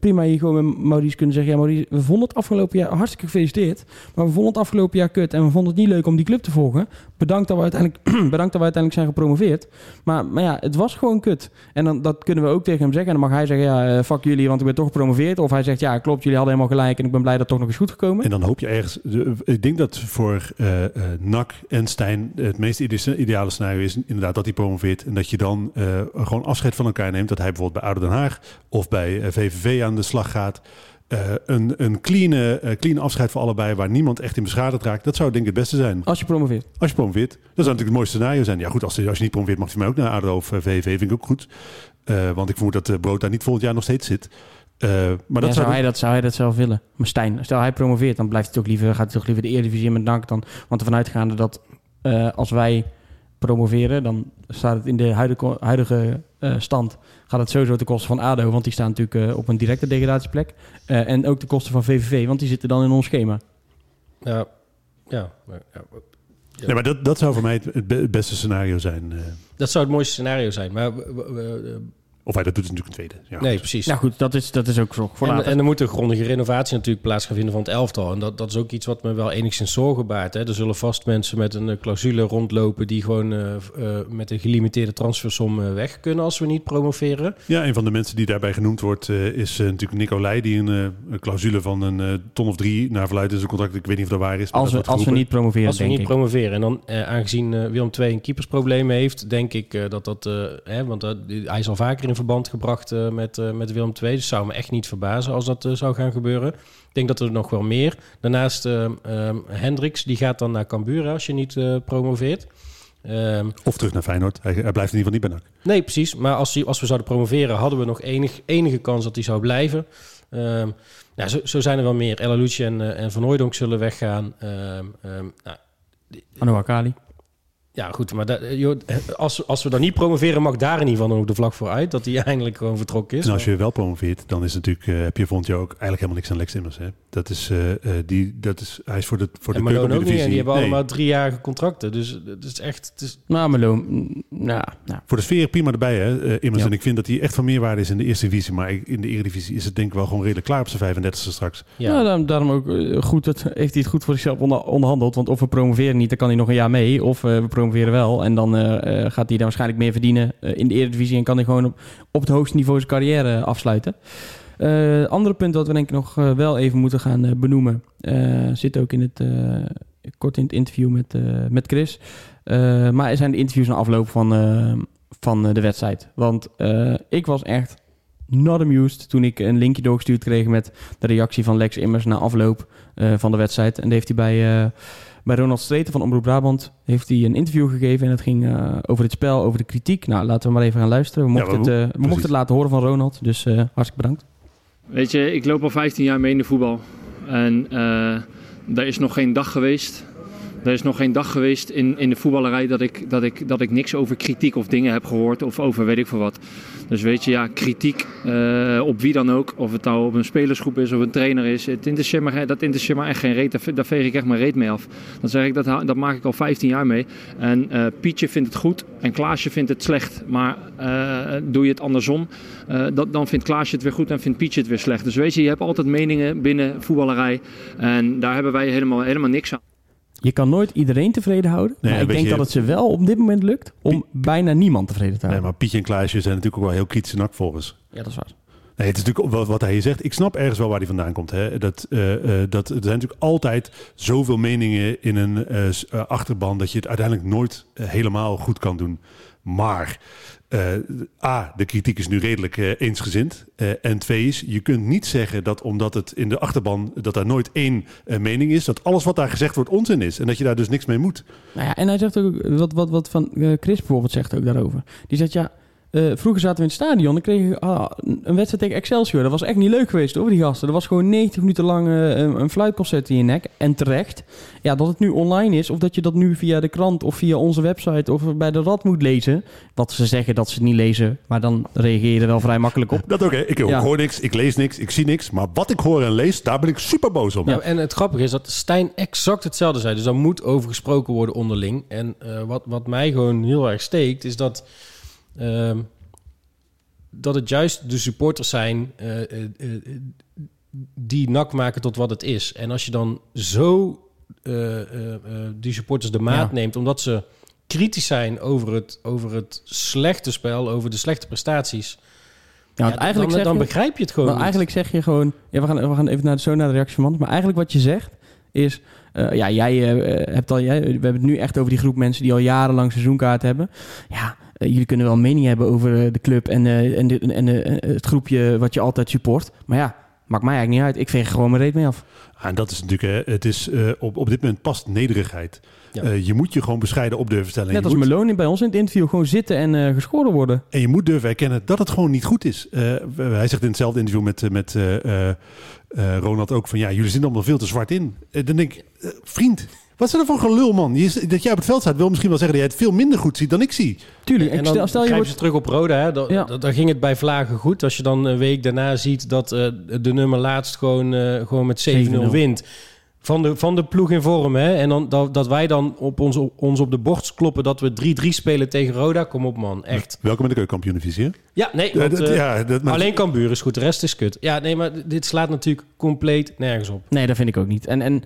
prima hier gewoon met Maurice kunnen zeggen. Ja, Maurice, we vonden het afgelopen jaar hartstikke gefeliciteerd. Maar we vonden het afgelopen jaar kut en we vonden het niet leuk om die club te volgen. Bedankt dat we uiteindelijk, bedankt dat we uiteindelijk zijn gepromoveerd. Maar, maar ja, het was gewoon kut. En dan, dat kunnen we ook tegen hem zeggen. En dan mag hij zeggen, ja, eh, fuck jullie, want ik ben toch gepromoveerd. Of hij zegt, ja, klopt, jullie hadden helemaal gelijk en ik ben blij dat het toch nog eens goed gekomen. En dan hoop je ergens. de- ik denk dat voor eh eh NAC en Stijn het meest ide- ideale scenario is inderdaad dat hij promoveert. En dat je dan eh, gewoon afscheid van elkaar neemt. Dat hij bijvoorbeeld bij Ouder Den Haag of bij VVV aan de slag gaat. Een een clean, clean afscheid voor allebei, waar niemand echt in beschadigd raakt. Dat zou denk ik het beste zijn. Als je promoveert. Als je promoveert. Dat zou natuurlijk het mooiste scenario zijn. Ja goed, als, als je niet promoveert mag je mij ook naar ADO of VVV. Vind ik ook goed. Want ik vermoed dat uh, Brood daar niet volgend jaar nog steeds zit. Eh, maar dat ja, zou, hij dat, zou hij dat zelf willen? Maar Stijn, stel hij promoveert, dan blijft hij toch liever, gaat hij toch liever de Eredivisie in met dank dan. Want ervan uitgaande dat eh, als wij promoveren, dan staat het in de huidige, huidige eh, stand, gaat het sowieso ten koste van ADO, want die staan natuurlijk eh, op een directe degradatieplek. Eh, en ook de kosten van VVV, want die zitten dan in ons schema. Ja, ja, maar- ja, Ja. Ja, maar dat, dat zou voor mij het, het be- het beste scenario zijn. eh. dat zou het mooiste scenario zijn. Maar we- we- we- of hij dat doet, is natuurlijk een tweede. Ja, nee, goed. precies. Nou goed, dat is, dat is ook zo. Voor En, later. en er moet een grondige renovatie natuurlijk plaats gaan vinden van het elftal. En dat, dat is ook iets wat me wel enigszins zorgen baart. Hè. Er zullen vast mensen met een eh, clausule rondlopen... die gewoon eh, eh, met een gelimiteerde transfersom eh, weg kunnen als we niet promoveren. Ja, een van de mensen die daarbij genoemd wordt eh, is natuurlijk Nicolai, die een, eh, een clausule van een eh, ton of drie naar verluidt in zijn contract. Ik weet niet of dat waar is. maar als, dat we, als we niet promoveren, Als we niet ik. promoveren. En dan, eh, aangezien Willem II een keepersprobleem heeft... denk ik eh, dat dat... eh, hè, want hij is al vaker in verband gebracht eh, met, eh, met Willem II. Dus zou me echt niet verbazen als dat eh, zou gaan gebeuren. Ik denk dat er nog wel meer. Daarnaast eh, eh, Hendricks, die gaat dan naar Cambuur als je niet eh, promoveert. Ehm, Of terug naar Feyenoord. Hij, hij blijft in ieder geval niet bij NAC. Nee, precies. Maar als, die, als we zouden promoveren, hadden we nog enig, enige kans dat hij zou blijven. Ehm, nou, zo, zo zijn er wel meer. Ella Lucci en, eh, en Van Hooijdonk zullen weggaan. Ehm, ehm, nou, Anouar Kali. Ja, goed. Maar dat, eh, joh, eh, als, als we dan niet promoveren, mag daar in ieder geval dan ook de vlag voor uit. Dat hij eindelijk gewoon vertrokken is. En als je wel promoveert, dan is natuurlijk, eh, heb je volgend jaar ook eigenlijk helemaal niks aan Lex Immers. Hè? Dat is, eh, eh, die, dat is, hij is voor de, voor de en Malone ook niet. En die hebben Nee. allemaal driejarige contracten. Dus het is echt... Het is, Nou, Melo, mm, nou, nou. Voor de sfeer prima erbij, hè, Immers. Ja. En ik vind dat hij echt van meerwaarde is in de eerste divisie. Maar in de eredivisie is het denk ik wel gewoon redelijk klaar op zijn 35e straks. ja. Ja, daarom, daarom ook goed. Dat heeft hij het goed voor zichzelf onder, onderhandeld. Want of we promoveren niet, dan kan hij nog een jaar mee. Of eh, we promoveren wel. En dan eh, eh, gaat hij daar waarschijnlijk meer verdienen eh, in de Eredivisie. En kan hij gewoon op, op het hoogste niveau zijn carrière afsluiten. Andere punt dat we denk ik nog wel even moeten gaan benoemen. zit ook in het, kort in het interview met, met Chris. Maar zijn de interviews na afloop van, van de wedstrijd. Want ik was echt not amused toen ik een linkje doorgestuurd kreeg met de reactie van Lex Immers na afloop van de wedstrijd. En heeft hij bij, bij Ronald Streten van Omroep Brabant heeft hij een interview gegeven. En het ging eh, over het spel, over de kritiek. Nou, laten we maar even gaan luisteren. We mochten, het, eh, we mochten het laten horen van Ronald. Dus eh, hartstikke bedankt. Weet je, ik loop al 15 jaar mee in de voetbal. En eh er is nog geen dag geweest. Er is nog geen dag geweest in, in de voetballerij dat ik, dat, ik, dat ik niks over kritiek of dingen heb gehoord. Of over weet ik veel wat. Dus weet je, ja, kritiek eh, op wie dan ook. Of het nou op een spelersgroep is of een trainer is. Het me, dat interesseert me echt geen reet. Daar, ve- daar veeg ik echt mijn reet mee af. Dan zeg ik, dat, dat maak ik al 15 jaar mee. En eh, Pietje vindt het goed en Klaasje vindt het slecht. Maar eh, doe je het andersom, dan vindt Klaasje het weer goed en vindt Pietje het weer slecht. Dus weet je, je hebt altijd meningen binnen voetballerij. En daar hebben wij helemaal, helemaal niks aan. Je kan nooit iedereen tevreden houden. Nee, maar ik denk je- dat het ze wel op dit moment lukt om bijna niemand tevreden te Nee, houden. maar Pietje en Klaasje zijn natuurlijk ook wel heel kritische NAC-volgers. Ja, dat is waar. Nee, het is natuurlijk wat, wat hij hier zegt. Ik snap ergens wel waar hij vandaan komt. Hè. Dat, eh, eh, dat, er zijn natuurlijk altijd zoveel meningen in een eh, eh, achterban... dat je het uiteindelijk nooit helemaal goed kan doen. Maar eh, A, de kritiek is nu redelijk eh, eensgezind. Eh, en twee is, je kunt niet zeggen dat omdat het in de achterban... dat daar nooit één mening is... dat alles wat daar gezegd wordt onzin is. En dat je daar dus niks mee moet. Nou ja, en hij zegt ook, wat, wat, wat van Chris bijvoorbeeld zegt ook daarover. Die zegt, ja, eh, vroeger zaten we in het stadion. Dan kreeg je ah, een wedstrijd tegen Excelsior. Dat was echt niet leuk geweest hoor, die gasten. Er was gewoon 90 minuten lang eh, een, een fluitconcert in je nek. En terecht. Ja, dat het nu online is. Of dat je dat nu via de krant of via onze website of bij de rad moet lezen. Wat ze zeggen dat ze het niet lezen. Maar dan reageer je er wel vrij makkelijk op. Dat ook, hè. Ik, Ja. hoor niks, ik lees niks, ik zie niks. Maar wat ik hoor en lees, daar ben ik super boos op. Ja, en het grappige is dat Stijn exact hetzelfde zei. Dus daar moet over gesproken worden onderling. En eh, wat, wat mij gewoon heel erg steekt, is dat, ehm, dat het juist de supporters zijn eh, eh, eh, die nak maken tot wat het is. En als je dan zo die supporters de maat Ja. neemt, omdat ze kritisch zijn over het, over het slechte spel, over de slechte prestaties. Ja, eigenlijk dan, zeg dan je- begrijp je het gewoon eigenlijk zeg je gewoon... Ja, we, gaan, we gaan even naar, zo naar de reactie van. Maar eigenlijk wat je zegt is... ja, jij hebt al... Jij, we hebben het nu echt over die groep mensen die al jarenlang seizoenkaart hebben. Ja, jullie kunnen wel een mening hebben over eh, de club en, eh, en, en eh, het groepje wat je altijd support. Maar ja, maakt mij eigenlijk niet uit. Ik veeg gewoon mijn reet mee af. Ah, En dat is natuurlijk, hè, het is eh, op, op dit moment past nederigheid. Ja. Eh, je moet je gewoon bescheiden op durven stellen. En Net je als moet- Meloni bij ons in het interview. Gewoon zitten en eh, geschoren worden. En je moet durven erkennen dat het gewoon niet goed is. Eh, hij zegt in hetzelfde interview met, eh, met eh, eh, eh, Ronald ook van... ja, jullie zitten allemaal veel te zwart in. Eh, dan denk ik, eh, vriend, wat is er voor gelul, man? Je, is- dat jij op het veld staat wil misschien wel zeggen... dat jij het veel minder goed ziet dan ik zie. Tuurlijk. En dan stel, stel je grijpen wordt... ze terug op Roda. Hè? Da- Ja. da- Daar ging het bij Vlagen goed. Als je dan een week daarna ziet dat eh, de nummer laatst gewoon, eh, gewoon met 7-0 7-0. wint. Van de, van de ploeg in vorm. Hè? En dan, dat, dat wij dan op ons, ons op de borst kloppen dat we 3-3 spelen tegen Roda. Kom op man, echt. Welkom in de keukenkampioen-divisie? Ja, nee, Ja, want, dat- eh, ja, dat- maar- alleen Cambuur is goed. De rest is kut. Ja, nee, maar dit slaat natuurlijk compleet nergens op. Nee, dat vind ik ook niet. En, en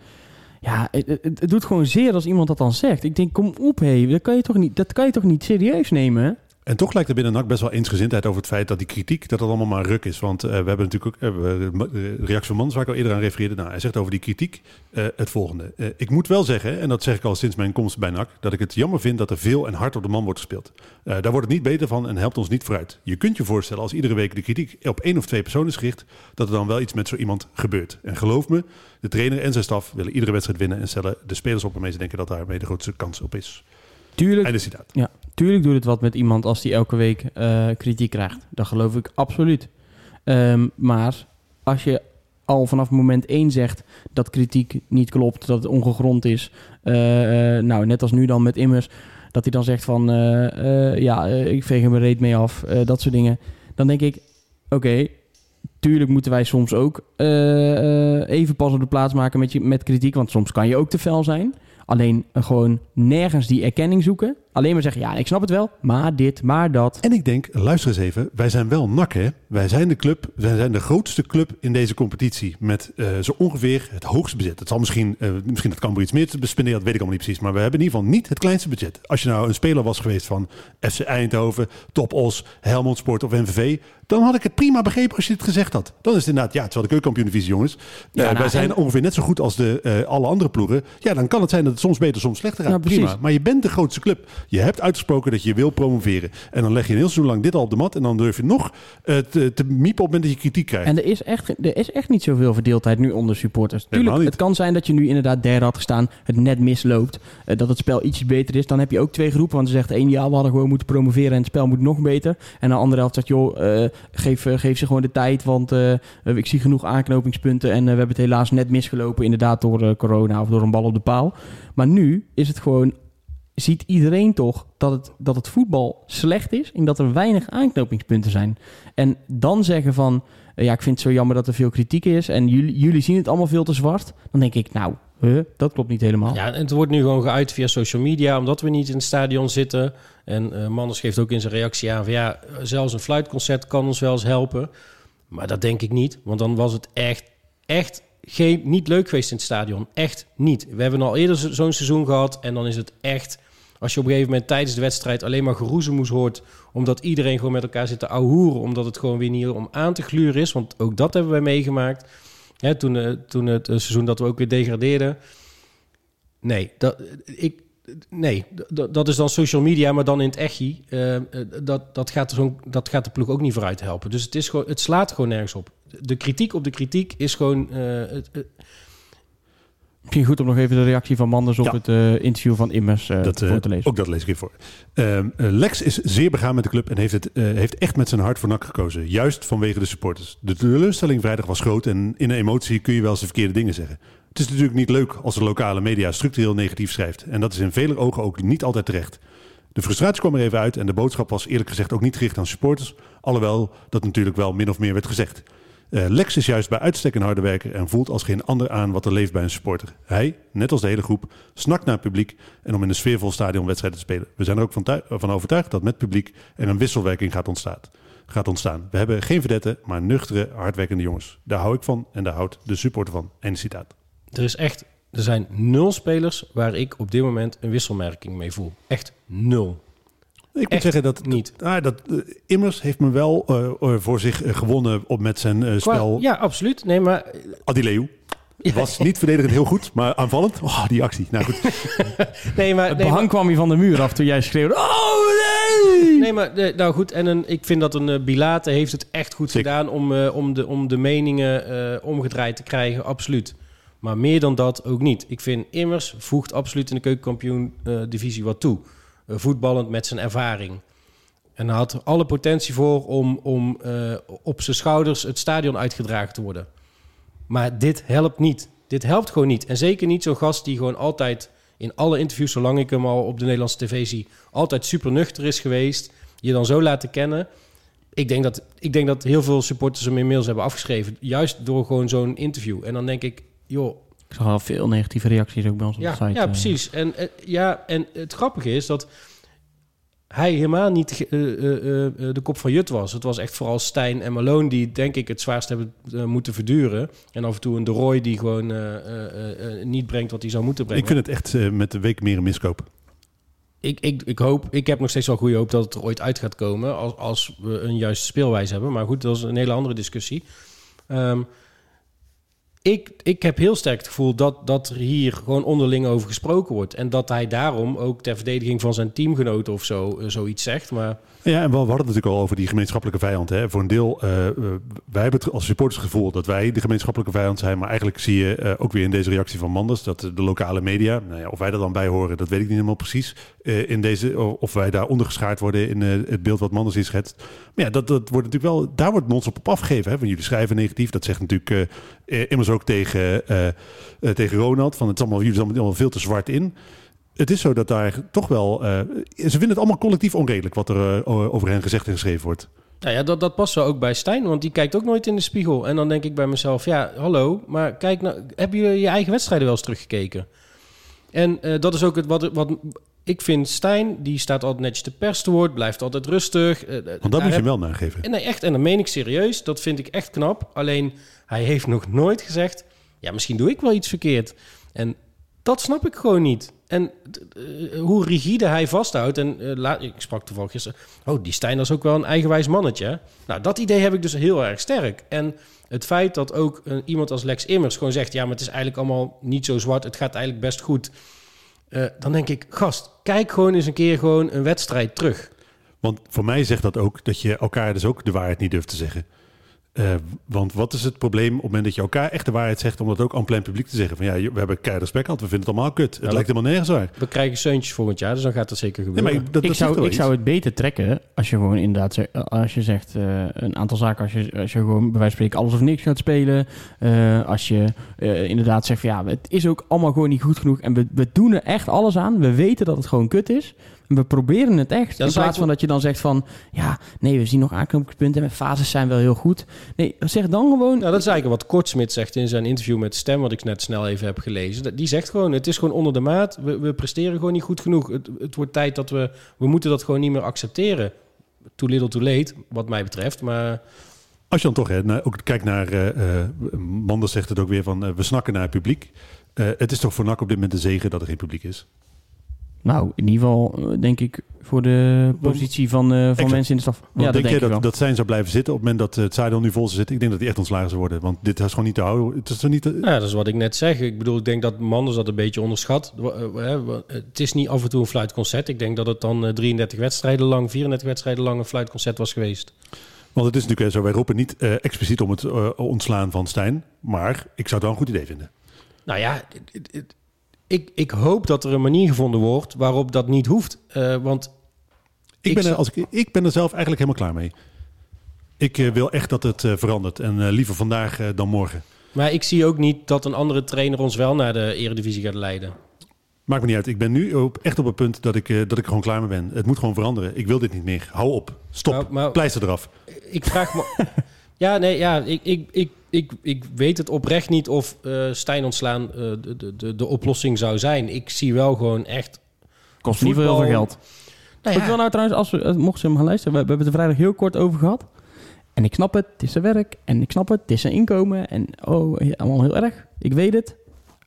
ja, het, het, doet gewoon zeer als iemand dat dan zegt. Ik denk, kom op, hé. Dat, kan je toch niet- dat kan je toch niet serieus nemen? En toch lijkt er binnen NAC best wel eensgezindheid over het feit dat die kritiek, dat het allemaal maar ruk is. Want eh, we hebben natuurlijk ook eh, de reactie van Mans, waar ik al eerder aan refereerde. Nou, hij zegt over die kritiek eh, het volgende. Ik moet wel zeggen, en dat zeg ik al sinds mijn komst bij NAC, dat ik het jammer vind dat er veel en hard op de man wordt gespeeld. Daar wordt het niet beter van en helpt ons niet vooruit. Je kunt je voorstellen als iedere week de kritiek op één of twee personen is gericht, dat er dan wel iets met zo iemand gebeurt. En geloof me, de trainer en zijn staf willen iedere wedstrijd winnen en stellen de spelers op waarmee ze denken dat daarmee de grootste kans op is. Tuurlijk, Einde citaat. ja, tuurlijk doet het wat met iemand als die elke week eh, kritiek krijgt. Dat geloof ik absoluut. Ehm, maar als je al vanaf moment één zegt dat kritiek niet klopt, dat het ongegrond is. eh, eh, nou, net als nu dan met Immers. Dat hij dan zegt van, ja, ik veeg er mijn mee af. dat soort dingen. Dan denk ik, oké, tuurlijk moeten wij soms ook even pas op de plaats maken met, je, met kritiek. Want soms kan je ook te fel zijn. Alleen gewoon nergens die erkenning zoeken. Alleen maar zeggen, ja, ik snap het wel, maar dit, maar dat. En ik denk, luister eens even, wij zijn wel NAC hè. Wij zijn de club, wij zijn de grootste club in deze competitie. Met eh, zo ongeveer het hoogste budget. Het zal misschien, eh, misschien dat Cambuur iets meer te dat weet ik allemaal niet precies. Maar we hebben in ieder geval niet het kleinste budget. Als je nou een speler was geweest van FC Eindhoven, Top Os, Helmond Sport of NVV... dan had ik het prima begrepen als je het gezegd had. Dan is het inderdaad, ja, het wel de keukenkampioen-divisie jongens. Eh, Ja, nou, wij zijn en- ongeveer net zo goed als de, eh, alle andere ploegen. Ja, dan kan het zijn dat het soms beter, soms slechter gaat. Nou, prima. Maar je bent de grootste club. Je hebt uitgesproken dat je wil promoveren. En dan leg je een heel seizoen lang dit al op de mat. En dan durf je nog eh, te, te miepen op het moment dat je kritiek krijgt. En er is, echt, er is echt niet zoveel verdeeldheid nu onder supporters. Tuurlijk, het kan zijn dat je nu inderdaad derde had gestaan, het net misloopt, eh, dat het spel ietsje beter is. Dan heb je ook twee groepen, want ze zegt één, ja, we hadden gewoon moeten promoveren en het spel moet nog beter. En de andere helft zegt, joh, eh, geef, geef ze gewoon de tijd, want ik zie genoeg aanknopingspunten en we hebben het helaas net misgelopen, inderdaad door corona of door een bal op de paal. Maar nu is het gewoon ziet iedereen toch dat het, dat het voetbal slecht is en dat er weinig aanknopingspunten zijn. En dan zeggen van, eh, ja, ik vind het zo jammer dat er veel kritiek is en jullie, jullie zien het allemaal veel te zwart. Dan denk ik, nou, huh, dat klopt niet helemaal. Ja, en het wordt nu gewoon geuit via social media, omdat we niet in het stadion zitten. En Manders geeft ook in zijn reactie aan van ja, zelfs een fluitconcert kan ons wel eens helpen. Maar dat denk ik niet, want dan was het echt, echt geen, niet leuk geweest in het stadion. Echt niet. We hebben al eerder zo- zo'n seizoen gehad en dan is het echt... Als je op een gegeven moment tijdens de wedstrijd alleen maar geroezemoes hoort... omdat iedereen gewoon met elkaar zit te ouwehoeren... omdat het gewoon weer niet om aan te gluren is. Want ook dat hebben wij meegemaakt. Hè, toen, eh, toen het eh, seizoen dat we ook weer degradeerden. Nee, dat, ik, nee dat, dat is dan social media, maar dan in het. Eh, eh, dat, dat, gaat dat gaat de ploeg ook niet vooruit helpen. Dus het, is gewoon, het slaat gewoon nergens op. De kritiek op de kritiek is gewoon... eh, het- Misschien goed om nog even de reactie van Manders op Ja. het eh, interview van Immers eh, Dat, eh, voor te lezen. Ook dat lees ik even voor. Ehm, eh, Lex is zeer begaan met de club en heeft, het, heeft echt met zijn hart voor NAC gekozen. Juist vanwege de supporters. De teleurstelling vrijdag was groot en in een emotie kun je wel eens de verkeerde dingen zeggen. Het is natuurlijk niet leuk als de lokale media structureel negatief schrijft. En dat is in vele ogen ook niet altijd terecht. De frustratie kwam er even uit en de boodschap was eerlijk gezegd ook niet gericht aan supporters. Alhoewel dat natuurlijk wel min of meer werd gezegd. Eh, Lex is juist bij uitstek een harde werker en voelt als geen ander aan wat er leeft bij een supporter. Hij, net als de hele groep, snakt naar publiek en om in een sfeervol stadion wedstrijden te spelen. We zijn er ook van, tui- van overtuigd dat met publiek er een wisselwerking gaat ontstaan. gaat ontstaan. We hebben geen verdetten, maar nuchtere, hardwerkende jongens. Daar hou ik van en daar houdt de supporter van. Einde citaat. Er is echt, er zijn nul spelers waar ik op dit moment een wisselmerking mee voel. Echt nul. Ik moet Echt zeggen dat, niet. Ah, dat eh, Immers heeft me wel eh, eh, voor zich gewonnen op met zijn eh, Qua- spel. ja, absoluut. Nee, maar Adileu. Was niet verdedigend heel goed, maar aanvallend. Oh, die actie. Nou goed. nee, maar het nee, behang kwam hier van de muur af toen jij schreeuwde. Oh nee! Nee, maar nou goed. En een, ik vind dat een uh, Bilate heeft het echt goed Zeker. gedaan om, eh, om, de, om de meningen eh, omgedraaid te krijgen. Absoluut. Maar meer dan dat ook niet. Ik vind Immers voegt absoluut in de keukenkampioen-divisie wat toe. Eh, voetballend met zijn ervaring. En hij had alle potentie voor om, om eh, op zijn schouders het stadion uitgedragen te worden. Maar dit helpt niet. Dit helpt gewoon niet. En zeker niet zo'n gast die gewoon altijd in alle interviews, zolang ik hem al op de Nederlandse tv zie, altijd super nuchter is geweest. Je dan zo laten kennen. Ik denk dat, ik denk dat heel veel supporters hem inmiddels hebben afgeschreven. Juist door gewoon zo'n interview. En dan denk ik, joh, Ik zag al veel negatieve reacties ook bij ons op ja, de site. ja, eh. precies. En, eh, ja, en het grappige is dat hij helemaal niet eh, eh, eh, de kop van Jut was. Het was echt vooral Stijn en Malone die, denk ik, het zwaarst hebben moeten verduren. En af en toe een De Roy die gewoon eh, eh, eh, niet brengt wat hij zou moeten brengen. Ik vind het echt met de week meer een miskoop. Ik, ik, ik hoop, ik heb nog steeds wel goede hoop dat het er ooit uit gaat komen als, als we een juiste speelwijze hebben. Maar goed, dat is een hele andere discussie. Ehm, ik, ik heb heel sterk het gevoel dat, dat er hier gewoon onderling over gesproken wordt. En dat hij daarom ook ter verdediging van zijn teamgenoten of zo eh, zoiets zegt. Maar Ja, en we hadden het natuurlijk al over die gemeenschappelijke vijand. Hè. Voor een deel, eh, eh, wij hebben het als supporters gevoel dat wij de gemeenschappelijke vijand zijn. Maar eigenlijk zie je eh, ook weer in deze reactie van Manders dat de lokale media, nou ja, of wij er dan bij horen, dat weet ik niet helemaal precies. in deze, of wij daar ondergeschaard worden in het beeld wat Manders hier schetst. Maar ja, dat, dat wordt natuurlijk wel, daar wordt ons op afgegeven. Hè. Van jullie schrijven negatief. Dat zegt natuurlijk immers ook tegen, tegen Ronald. Van het is allemaal, jullie zijn allemaal veel te zwart in het is zo dat daar toch wel. eh, ze vinden het allemaal collectief onredelijk wat er o- over hen gezegd en geschreven wordt. Nou ja, dat, dat past zo ook bij Stijn, want die kijkt ook nooit in de spiegel. En dan denk ik bij mezelf, ja, hallo, maar kijk nou, heb je je eigen wedstrijden wel eens teruggekeken? En eh, dat is ook het wat, wat ik vind. Stijn, die staat altijd netjes te pers te woord, blijft altijd rustig. Want dat moet je heb- hem wel nageven. En nee, echt, en dat meen ik serieus. Dat vind ik echt knap. Alleen, hij heeft nog nooit gezegd... ja, misschien doe ik wel iets verkeerd. En dat snap ik gewoon niet. En eh, hoe rigide hij vasthoudt... en eh, ik sprak toevallig gisteren... oh, die Stijn is ook wel een eigenwijs mannetje. Nou, dat idee heb ik dus heel erg sterk. En het feit dat ook eh, iemand als Lex Immers gewoon zegt... ja, maar het is eigenlijk allemaal niet zo zwart... het gaat eigenlijk best goed... Eh, dan denk ik, gast, kijk gewoon eens een keer gewoon een wedstrijd terug. Want voor mij zegt dat ook dat je elkaar dus ook de waarheid niet durft te zeggen. Eh, want wat is het probleem op het moment dat je elkaar echt de waarheid zegt... om dat ook aan plein publiek te zeggen? Van ja, we hebben keihard respect gehad, we vinden het allemaal kut. Het lijkt helemaal nergens waar. We krijgen zeuntjes volgend jaar, dus dan gaat dat zeker Nee, gebeuren. maar ik, dat, ik dat zegt zou, ik zou het beter trekken als je gewoon inderdaad zegt, als je zegt eh, een aantal zaken, als je, als je gewoon bij wijze van spreken alles of niks gaat spelen. eh, als je eh, inderdaad zegt van ja, het is ook allemaal gewoon niet goed genoeg en we, we doen er echt alles aan. We weten dat het gewoon kut is. We proberen het echt. in plaats van dat je dan zegt van ja, nee, we zien nog aanknopingspunten en fases zijn wel heel goed. Nee, zeg dan gewoon. Nou, dat is eigenlijk wat Kortsmit zegt in zijn interview met Stem, wat ik net snel even heb gelezen. Die zegt gewoon, het is gewoon onder de maat. We, we presteren gewoon niet goed genoeg. Het, het wordt tijd dat we... We moeten dat gewoon niet meer accepteren. Too little too late, wat mij betreft. Maar Als je dan toch hè, naar- ook kijkt naar... eh eh, Manders zegt het ook weer van, eh, we snakken naar het publiek. Eh, het is toch voor NAC op dit moment een zegen dat er geen publiek is? Nou, in ieder geval eh, denk ik voor de positie van, eh, van Exact. mensen in de staf. Want Ja, dat denk denk je ik wel. dat, dat zijn zou blijven zitten op het moment dat eh, het stadion nu vol zou zitten? Ik denk dat die echt ontslagen zou worden. Want dit is gewoon niet te houden. Het is er niet te- ja, dat is wat ik net zeg. Ik bedoel, ik denk dat Manders dat een beetje onderschat. Het is niet af en toe een fluitconcert. Ik denk dat het dan eh, 33 wedstrijden lang, 34 wedstrijden lang een fluitconcert was geweest. Want het is natuurlijk zo, wij roepen niet eh, expliciet om het ontslaan van Stijn. Maar ik zou het wel een goed idee vinden. Nou ja, het- ik, ik hoop dat er een manier gevonden wordt waarop dat niet hoeft. Eh, want Ik Ik ben, er, als ik, ik ben er zelf eigenlijk helemaal klaar mee. Ik eh, wil echt dat het eh, verandert. En liever vandaag dan morgen. Maar ik zie ook niet dat een andere trainer ons wel naar de eredivisie gaat leiden. Maakt me niet uit. Ik ben nu op, echt op het punt dat ik, dat ik er gewoon klaar mee ben. Het moet gewoon veranderen. Ik wil dit niet meer. Hou op. Stop. Maar- Pleister eraf. Ik vraag me... ja, nee, ja, ik, ik, ik, ik, ik weet het oprecht niet of eh Stijn ontslaan eh, de, de, de, de oplossing zou zijn. Ik zie wel gewoon echt... Kost niet veel heel veel geld. Nou Ik wil nou trouwens, als we, eh, mocht ze hem gaan luisteren, we, we hebben het er vrijdag heel kort over gehad. En ik snap het, het is zijn werk. En ik snap het, het is zijn inkomen. En oh, ja, allemaal heel erg. Ik weet het.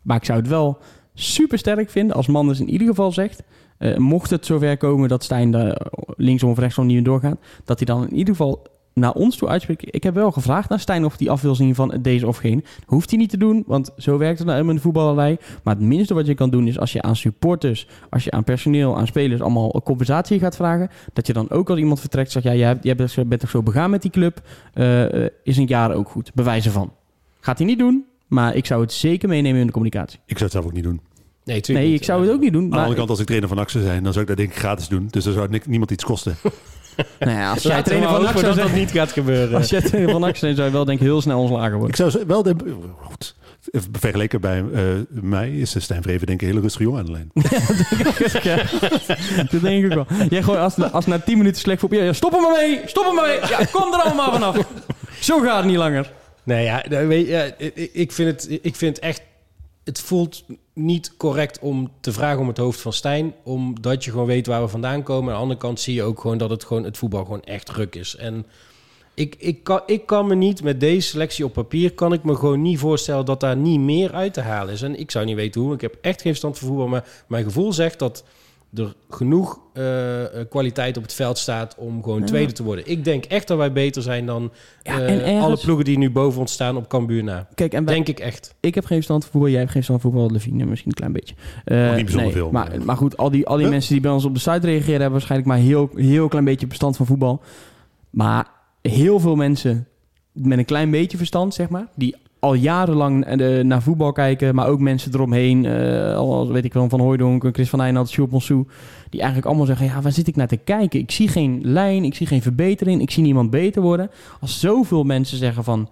Maar ik zou het wel super sterk vinden als Manders in ieder geval zegt... eh, mocht het zover komen dat Stijn daar linksom of rechtsom niet meer doorgaat... dat hij dan in ieder geval naar ons toe uitspreekt. Ik heb wel gevraagd naar Stijn of hij af wil zien van deze of geen. Hoeft hij niet te doen, want zo werkt het nou in de voetballerij. Maar het minste wat je kan doen is als je aan supporters, als je aan personeel, aan spelers allemaal een compensatie gaat vragen, dat je dan ook als iemand vertrekt zegt, ja, jij, hebt- jij bent, toch zo begaan met die club, eh, eh, is een jaar ook goed. Bewijzen van. Gaat hij niet doen, maar ik zou het zeker meenemen in de communicatie. Ik zou het zelf ook niet doen. Nee, Nee, niet. ik zou het ook niet doen. Aan de andere kant, als ik trainer van Axel zijn, dan zou ik dat denk ik gratis doen. Dus dan zou niemand iets kosten. nou ja, als jij trainer van NAC zou dat dat niet gaat gebeuren. als jij trainer van NAC zijn, zou je wel denk ik heel snel ontslagen worden. Ik zou ze- wel... De, goed. Vergeleken bij eh, mij is Stijn Vreven denk ik een hele rustige jongen aan de lijn. Ja, dat denk ik wel. Jij gooit als, als na 10 minuten slecht voor... Ja, stop er maar mee! Stop er maar mee! Ja, kom er allemaal vanaf! Zo gaat het niet langer. Nee, ja, weet je, ja, ik- ik, vind het, ik vind het echt... Het voelt niet correct om te vragen om het hoofd van Stijn. Omdat je gewoon weet waar we vandaan komen. Aan de andere kant zie je ook gewoon dat het, gewoon, het voetbal gewoon echt druk is. En ik, ik, kan, ik kan me niet met deze selectie op papier... kan ik me gewoon niet voorstellen dat daar niet meer uit te halen is. En ik zou niet weten hoe. Ik heb echt geen verstand van voetbal. Maar mijn gevoel zegt dat er genoeg eh, eh, kwaliteit op het veld staat... om gewoon Ja. tweede te worden. Ik denk echt dat wij beter zijn dan... Ja, eh, ergens- alle ploegen die nu boven ons staan op Cambuur na. Kijk, en wij- Denk ik echt. ik heb geen verstand van voetbal, jij hebt geen verstand van voetbal, Levine misschien een klein beetje. Eh, Nog niet bijzonder veel, Maar, maar- goed, al die, al die Huh? mensen die bij ons op de site reageren... hebben waarschijnlijk maar heel, heel klein beetje verstand van voetbal. Maar heel veel mensen met een klein beetje verstand, zeg maar... die al jarenlang eh, naar voetbal kijken, maar ook mensen eromheen... eh, al weet ik wel, Van Hooijdonk, Chris van Eijnald, Sjoerd die eigenlijk allemaal zeggen, ja, waar zit ik naar te kijken? Ik zie geen lijn, ik zie geen verbetering, ik zie niemand beter worden. Als zoveel mensen zeggen van...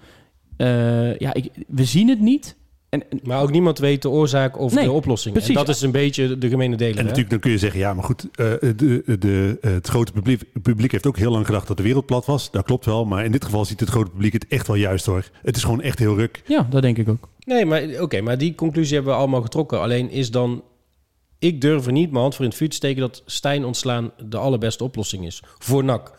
eh, ja, ik, we zien het niet... En, en- Maar ook niemand weet de oorzaak of Nee, de oplossing. precies. En dat is een beetje de gemene deler. En hè? natuurlijk, dan kun je zeggen, ja, maar goed, eh, de, de, het grote publiek, publiek heeft ook heel lang gedacht dat de wereld plat was. Dat klopt wel, maar in dit geval ziet het grote publiek het echt wel juist hoor. Het is gewoon echt heel ruk. ja, dat denk ik ook. Nee, maar oké, maar die conclusie hebben we allemaal getrokken. Alleen is dan... Ik durf er niet mijn hand voor in het vuur te steken... dat Stijn ontslaan de allerbeste oplossing is. Voor NAC.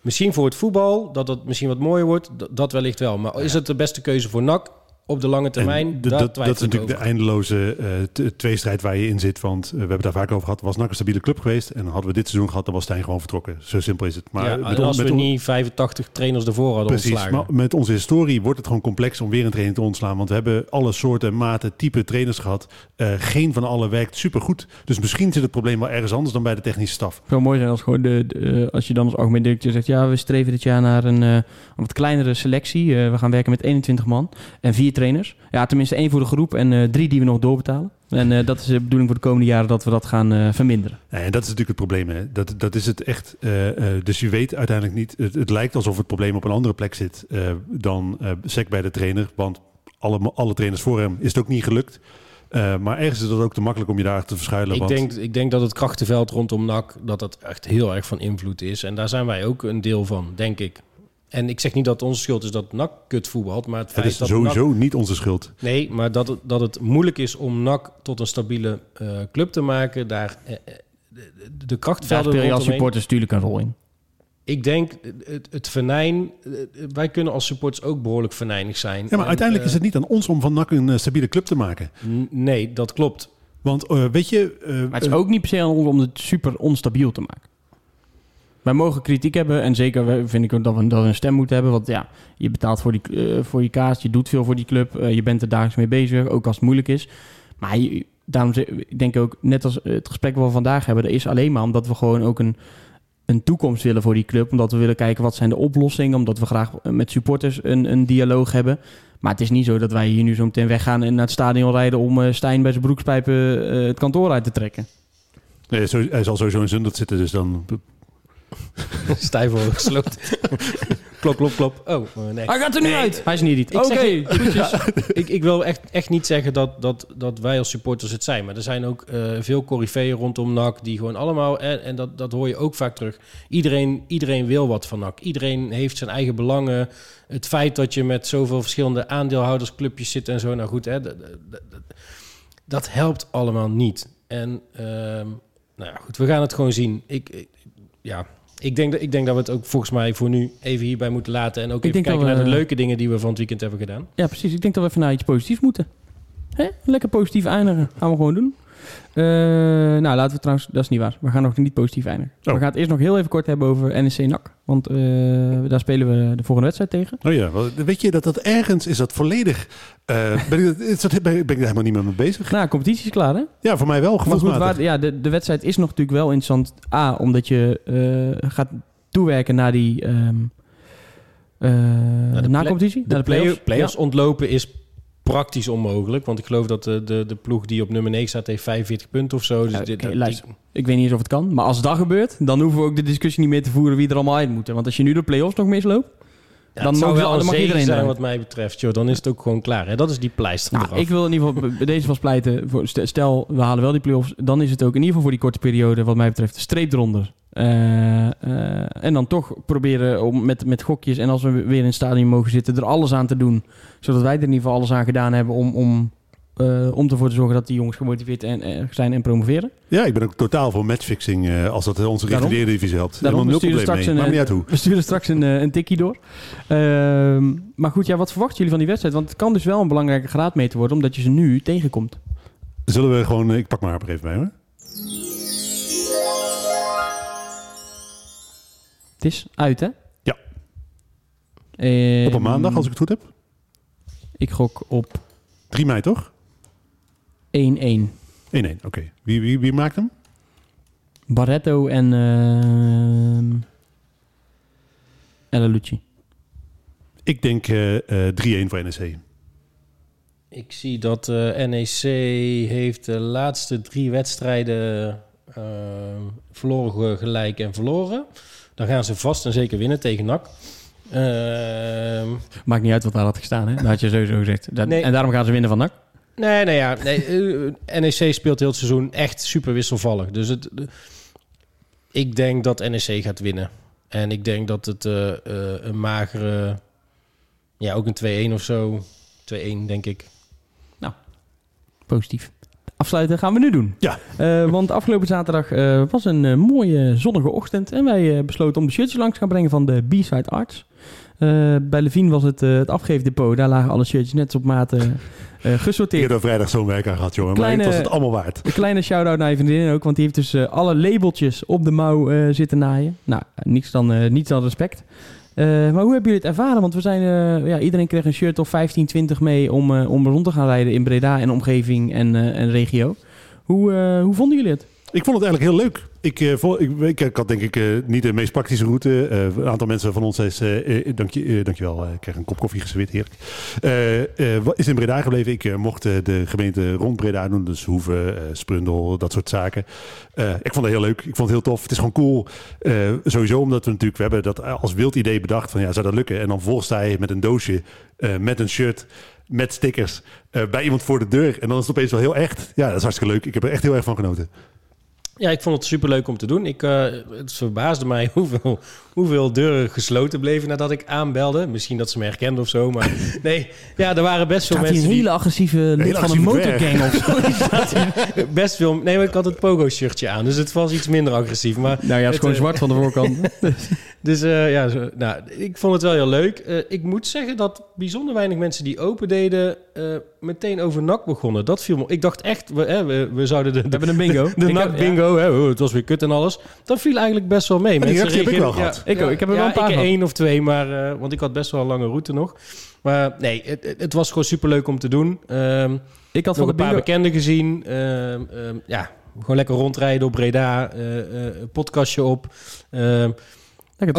Misschien voor het voetbal, dat het misschien wat mooier wordt. d- Dat wellicht wel. Maar is het de beste keuze voor NAC op de lange termijn? Dat, dat is natuurlijk de eindeloze eh, t- tweestrijd waar je in zit. Want eh, we hebben daar vaak over gehad. Was NAC een stabiele club geweest? En hadden we dit seizoen gehad, dan was Stijn gewoon vertrokken. Zo simpel is het. Maar ja, met on- als met we niet 85 trainers ervoor hadden Precies, ontslagen. maar met onze historie wordt het gewoon complex om weer een trainer te ontslaan. Want we hebben alle soorten, maten, type trainers gehad. Eh, geen van alle werkt supergoed. Dus misschien zit het probleem wel ergens anders dan bij de technische staf. Het zou mooi zijn als, gewoon de, de, als je dan als algemeen directeur zegt... ja, we streven dit jaar naar een, eh, een wat kleinere selectie. Eh, we gaan werken met 21 man en vier trainers. Ja, tenminste één voor de groep en eh, drie die we nog doorbetalen. En eh, dat is de bedoeling voor de komende jaren dat we dat gaan eh, verminderen. Nee, en dat is natuurlijk het probleem. Hè. Dat, dat is het echt. eh, eh, dus je weet uiteindelijk niet. Het, het lijkt alsof het probleem op een andere plek zit eh, dan eh sec bij de trainer. Want alle, alle trainers voor hem is het ook niet gelukt. Eh, maar ergens is het ook te makkelijk om je daar te verschuilen. Ik want denk, ik denk dat het krachtenveld rondom NAC dat dat echt heel erg van invloed is. En daar zijn wij ook een deel van, denk ik. En ik zeg niet dat het onze schuld is dat NAC kut voetbalt, maar het het feit is dat sowieso NAC, niet onze schuld. nee, maar dat het, dat het moeilijk is om NAC tot een stabiele eh, club te maken, daar eh, de, de Daar krachtvelden speel je als supporters natuurlijk een rol in. Ik denk het, het venijn, wij kunnen als supporters ook behoorlijk venijnig zijn. Ja, maar En, uiteindelijk is het niet aan ons om van NAC een stabiele club te maken. Nee, dat klopt. Want weet je. eh, Maar het is ook niet per se aan ons om het super onstabiel te maken. Wij mogen kritiek hebben en zeker vind ik dat we, dat we een stem moeten hebben. Want ja, je betaalt voor, die, eh, voor je kaas, je doet veel voor die club. eh, je bent er dagelijks mee bezig, ook als het moeilijk is. Maar daarom zeg- ik denk ook, net als het gesprek wat we vandaag hebben... dat is alleen maar omdat we gewoon ook een, een toekomst willen voor die club. Omdat we willen kijken wat zijn de oplossingen. Omdat we graag met supporters een, een dialoog hebben. Maar het is niet zo dat wij hier nu zo meteen weggaan en naar het stadion rijden om eh, Stijn bij zijn broekspijpen het kantoor uit te trekken. Nee, hij zal sowieso in Zundert zitten, dus dan... Stijf gesloten. klop, klop, klop. Oh, eh, nee. Hij gaat er nu Nee, uit. Hij is niet niet. Ik Oké, goedjes. ik, ik wil echt, echt niet zeggen dat, dat, dat wij als supporters het zijn. Maar er zijn ook eh, veel coryfeeën rondom NAC die gewoon allemaal... En, en dat, dat hoor je ook vaak terug. Iedereen, iedereen wil wat van NAC. Iedereen heeft zijn eigen belangen. Het feit dat je met zoveel verschillende aandeelhoudersclubjes zit en zo. Nou goed, hè, dat, dat, dat- dat helpt allemaal niet. En ehm, nou ja, goed, we gaan het gewoon zien. Ik, ik- ja... Ik denk, dat, ik denk dat we het ook volgens mij voor nu even hierbij moeten laten. En ook Ik even kijken naar de leuke dingen die we van het weekend hebben gedaan. Ja, precies. Ik denk dat we even naar iets positiefs moeten. Hè? Lekker positief eindigen. Gaan we gewoon doen. Eh, nou, laten we trouwens... Dat is niet waar. We gaan nog niet positief eindigen. Oh. We gaan het eerst nog heel even kort hebben over NEC NAC. Want eh, daar spelen we de volgende wedstrijd tegen. Oh ja, weet je dat dat ergens is dat volledig... eh, ben, ik, is dat, ben, ik- ben ik daar helemaal niet mee mee bezig? Nou, competitie is klaar, hè? Ja, voor mij wel, goed, waar, ja, de, de wedstrijd is nog natuurlijk wel interessant. A, omdat je eh, gaat toewerken naar die... ehm eh de na-competitie. De naar play- play-offs. play-offs Ja. ontlopen is praktisch onmogelijk. Want ik geloof dat de, de, de ploeg die op nummer 9 staat, heeft 45 punten of zo. Dus Ja, dit, oké, dat- luister. Ik weet niet eens of het kan. Maar als dat gebeurt, dan hoeven we ook de discussie niet meer te voeren wie er allemaal uit moeten. Want als je nu de play-offs nog misloopt... Ja, dan mogen- wel dan mag iedereen zijn wat mij betreft. Joh, dan is het ook gewoon klaar. Hè? Dat is die pleister Nou, ik wil in ieder geval bij deze vast pleiten. Voor, st- stel, we halen wel die play-offs. Dan is het ook in ieder geval voor die korte periode, wat mij betreft, streep eronder. Eh, eh, en dan toch proberen om met, met gokjes en als we weer in het stadion mogen zitten, er alles aan te doen. Zodat wij er in ieder geval alles aan gedaan hebben om, om, eh, om ervoor te zorgen dat die jongens gemotiveerd en, zijn en promoveren. Ja, ik ben ook totaal voor matchfixing als dat onze reguliere divisie helpt. Daarom, Helemaal we nul sturen probleem straks mee. een, Maakt niet uit hoe. We sturen straks een, een tikkie door. Ehm, maar goed, ja, wat verwachten jullie van die wedstrijd? Want het kan dus wel een belangrijke graadmeter worden, omdat je ze nu tegenkomt. Zullen we gewoon... Ik pak maar er even bij hoor. Het is uit, hè? Ja. Ehm, Op een maandag, als ik het goed heb. Ik gok op 3 mei toch? 1-1. 1-1, oké. Wie, wie, wie maakt hem? Barretto en ehm Ella Lucci. Ik denk eh, eh, 3-1 voor NEC. Ik zie dat eh, NEC heeft de laatste drie wedstrijden eh, verloren, ge- gelijk en verloren. Dan gaan ze vast en zeker winnen tegen NAC. Ehm, Maakt niet uit wat daar had gestaan, hè? Dat had je sowieso gezegd. Dat, Nee. En daarom gaan ze winnen van NAC. nee, nee, ja. Nee, eh, NEC speelt heel het seizoen echt super wisselvallig. Dus het, ik denk dat NEC gaat winnen. En ik denk dat het eh, eh, een magere... Ja, ook een 2-1 of zo. 2-1, denk ik. Positief. Afsluiten gaan we nu doen. Ja. Eh, want afgelopen zaterdag eh, was een eh, mooie zonnige ochtend. En wij besloten om de shirtjes langs te gaan brengen van de B-Side Arts. Bij Levine was het het afgeefdepot. Daar lagen alle shirtjes net op maat eh, Ik gesorteerd. heb er vrijdag zo'n werk aan gehad, jongen. Kleine- Maar het was het allemaal waard. Een kleine shout-out naar je vriendin ook, want die heeft dus alle labeltjes op de mouw zitten naaien. Nou, niets dan, niets dan respect. Eh, maar hoe hebben jullie het ervaren? Want we zijn, eh, ja, iedereen kreeg een shirt of 15, 20 mee om, eh, om rond te gaan rijden in Breda en omgeving en, en regio. Hoe, hoe vonden jullie het? Ik vond het eigenlijk heel leuk. Ik, eh, ik, ik, ik had denk ik eh, niet de meest praktische route. Eh, een aantal mensen van ons is, eh, eh, dank je, eh, dankjewel, eh, ik kreeg een kop koffie geserveerd, heerlijk. Eh, eh, wa- is in Breda gebleven. Ik eh, mocht eh, de gemeente rond Breda doen. Dus Hoeven, eh, Sprundel, dat soort zaken. Eh, ik vond het heel leuk. Ik vond het heel tof. Het is gewoon cool. Eh, sowieso omdat we natuurlijk, we hebben dat als wild idee bedacht. Van ja, zou dat lukken? En dan volgens je met een doosje, eh, met een shirt, met stickers, eh, bij iemand voor de deur. En dan is het opeens wel heel echt. Ja, dat is hartstikke leuk. Ik heb er echt heel erg van genoten. Ja, ik vond het superleuk om te doen. Ik, eh, het verbaasde mij hoeveel, hoeveel deuren gesloten bleven nadat ik aanbelde. Misschien dat ze me herkenden of zo, maar nee. Ja, er waren best veel Staat mensen een hele die... agressieve lid van een motorgang of zo? Best veel... Nee, maar ik had het pogo-shirtje aan, dus het was iets minder agressief. Maar, nou ja, het is gewoon eh, zwart van de voorkant. Dus eh, ja, zo, nou, ik vond het wel heel leuk. Eh, ik moet zeggen dat bijzonder weinig mensen die open deden... eh, meteen over NAC begonnen. Dat viel me... Ik dacht echt, we, hè, we, we zouden de, We hebben een bingo. de NAC heb- bingo, hè, oh, het was weer kut en alles. Dat viel eigenlijk best wel mee. Mensen heb ik wel gehad. Ik heb er wel een paar ik één of twee, maar, want ik had best wel een lange route nog. Maar nee, het, het- was gewoon superleuk om te doen. Ehm Ik had nog een de paar bingo... bekenden gezien. Ehm, ehm, ja, gewoon lekker rondrijden op Breda. podcastje op.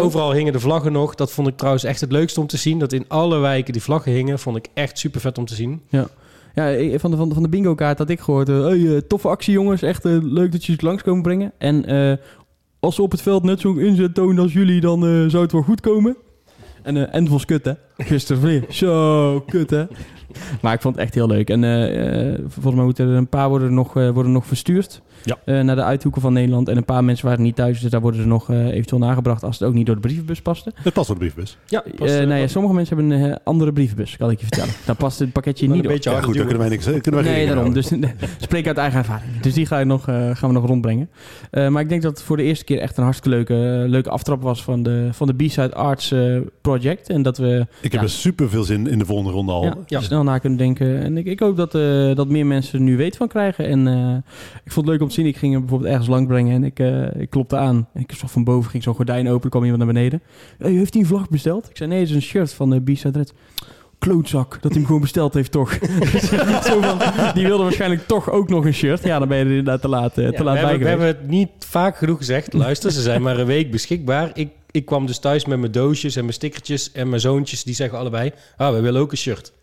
Overal hingen de vlaggen nog. Dat vond ik trouwens echt het leukste om te zien. Dat in alle wijken die vlaggen hingen, vond ik echt super vet om te zien. Ja, ik- van de, van de, van de bingo kaart had ik gehoord. eh, hey, eh, toffe actie jongens, echt eh, leuk dat jullie langs komen brengen. En als ze op het veld net zo'n inzet tonen als jullie, dan zou het wel goed komen. En, eh en het was kut hè, gisteren weer. Zo, kut hè. Maar ik vond het echt heel leuk. En volgens mij moeten er een paar worden nog, worden nog verstuurd Ja. eh, naar de uithoeken van Nederland. En een paar mensen waren niet thuis, dus daar worden ze nog eh, eventueel nagebracht als het ook niet door de brievenbus paste. Het past op de briefbus. Ja, Eh, nou ja, sommige mensen hebben een andere brievenbus, kan ik je vertellen. Daar past het pakketje niet een op. beetje Ja, harder goed, daar kunnen wij niks kunnen wij Nee, geen daarom. Dus spreek uit eigen ervaring. Dus die ga je nog, eh, gaan we nog rondbrengen. Eh, maar ik denk dat het voor de eerste keer echt een hartstikke leuke, leuke aftrap was van de, van de B-Side Arts eh, Project. En dat we Ik heb er super veel zin in de volgende ronde al. ja, Ja. snel na kunnen denken. En ik, ik hoop dat, eh, dat meer mensen er nu weet van krijgen. En eh, ik vond het leuk om te zien. Ik ging hem bijvoorbeeld ergens lang brengen en ik, eh, ik klopte aan. En ik zag van boven ging zo'n gordijn open. Er kwam iemand naar beneden. Hey, heeft hij een vlag besteld? Ik zei nee, het is een shirt van de B-Side Reds. Klootzak, dat hij hem gewoon besteld heeft toch. Zo van, die wilde waarschijnlijk toch ook nog een shirt. Ja, dan ben je er inderdaad te laat, eh, te Ja, laat we, bij hebben, we hebben het niet vaak genoeg gezegd. Luister, ze zijn maar een week beschikbaar. Ik, ik kwam dus thuis met mijn doosjes en mijn stickertjes. En mijn zoontjes, die zeggen allebei... Ah, we willen ook een shirt.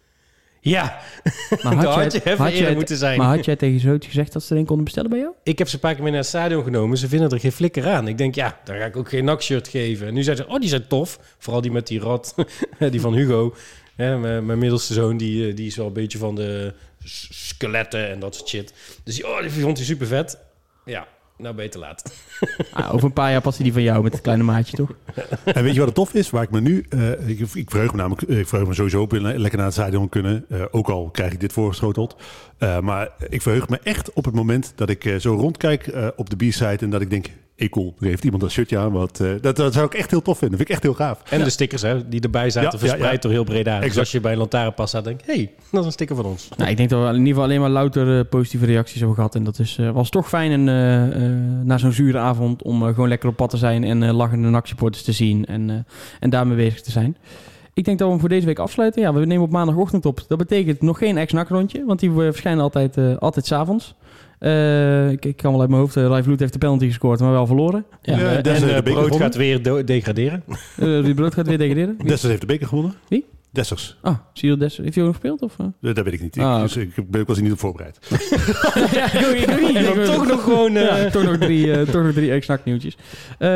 Ja, Maar had had je had jij, moeten zijn. maar had jij tegen je zootje gezegd dat ze er een konden bestellen bij jou? Ik heb ze een paar keer mee naar het stadion genomen. Ze vinden er geen flikker aan. Ik denk, ja, daar ga ik ook geen nakshirt geven. En nu zeggen ze, oh, die zijn tof. Vooral die met die rat, die van Hugo. Mijn, mijn middelste zoon, die, eh, die is wel een beetje van de skeletten en dat soort shit. Dus die, oh, die vond hij super vet. Ja, nou te laat. Ah, over een paar jaar past hij die van jou met het kleine maatje, toch? En weet je wat het tof is? Waar ik me nu... eh, ik, ik verheug me namelijk... Ik verheug me sowieso op le- lekker naar het stadion kunnen. Eh, ook al krijg ik dit voorgeschoteld. Eh, maar ik verheug me echt op het moment dat ik eh, zo rondkijk eh, op de B-site... en dat ik denk... Cool, er heeft iemand een shirtje aan. Wat, eh, dat, dat zou ik echt heel tof vinden. Dat vind ik echt heel gaaf. En de stickers hè, die erbij zaten, Ja, verspreid ja, ja. door heel Breda. Dus Exact. als je bij een lantaarnpas staat, denk ik... hey, dat is een sticker van ons. Nou, ik denk dat we in ieder geval alleen maar louter eh, positieve reacties hebben gehad. En dat is, eh, was toch fijn en, eh, eh, na zo'n zure avond om gewoon lekker op pad te zijn en eh, lachende NAC-supporters te zien en, eh, en daarmee bezig te zijn. Ik denk dat we hem voor deze week afsluiten. Ja, we nemen op maandagochtend op. Dat betekent nog geen ex-NAC-rondje, want die verschijnen altijd, eh altijd s'avonds. Eh ik, ik kan wel uit mijn hoofd, uh, Rijf Vloed heeft de penalty gescoord, maar wel verloren. Ja. En eh, heeft de beker Brood gewonnen. gaat weer degraderen. Eh, die brood gaat weer degraderen. Dessers heeft de beker gewonnen. Wie? Dessers. Ah, Cyril Dessers. Heeft hij ook nog gespeeld? Of, eh? Eh, Dat weet ik niet. Ik, Ah, dus ik ben ook wel eens niet op voorbereid. ja, ik ook- ik ook niet. En dan Ik- toch nog gewoon... eh, Ja, toch nog drie, eh, toch nog drie nieuwtjes. Eh,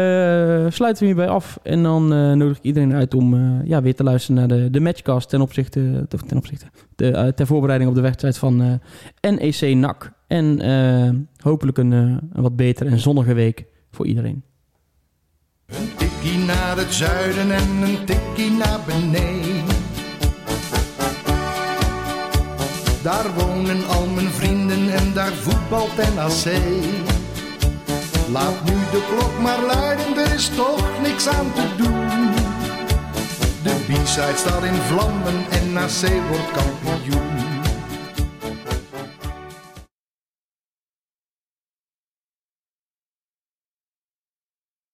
sluiten we hierbij af. En dan eh, nodig ik iedereen uit om eh, ja, weer te luisteren naar de, de matchcast ten opzichte, ten, opzichte de, eh, ter voorbereiding op de wedstrijd van eh, NEC NAC. En eh, hopelijk een, eh, een wat betere en zonnige week voor iedereen. Een tikkie naar het zuiden en een tikkie naar beneden. Daar wonen al mijn vrienden en daar voetbalt NAC. Laat nu de klok maar luiden, er is toch niks aan te doen. De B-side staat in vlammen en NAC wordt kampioen.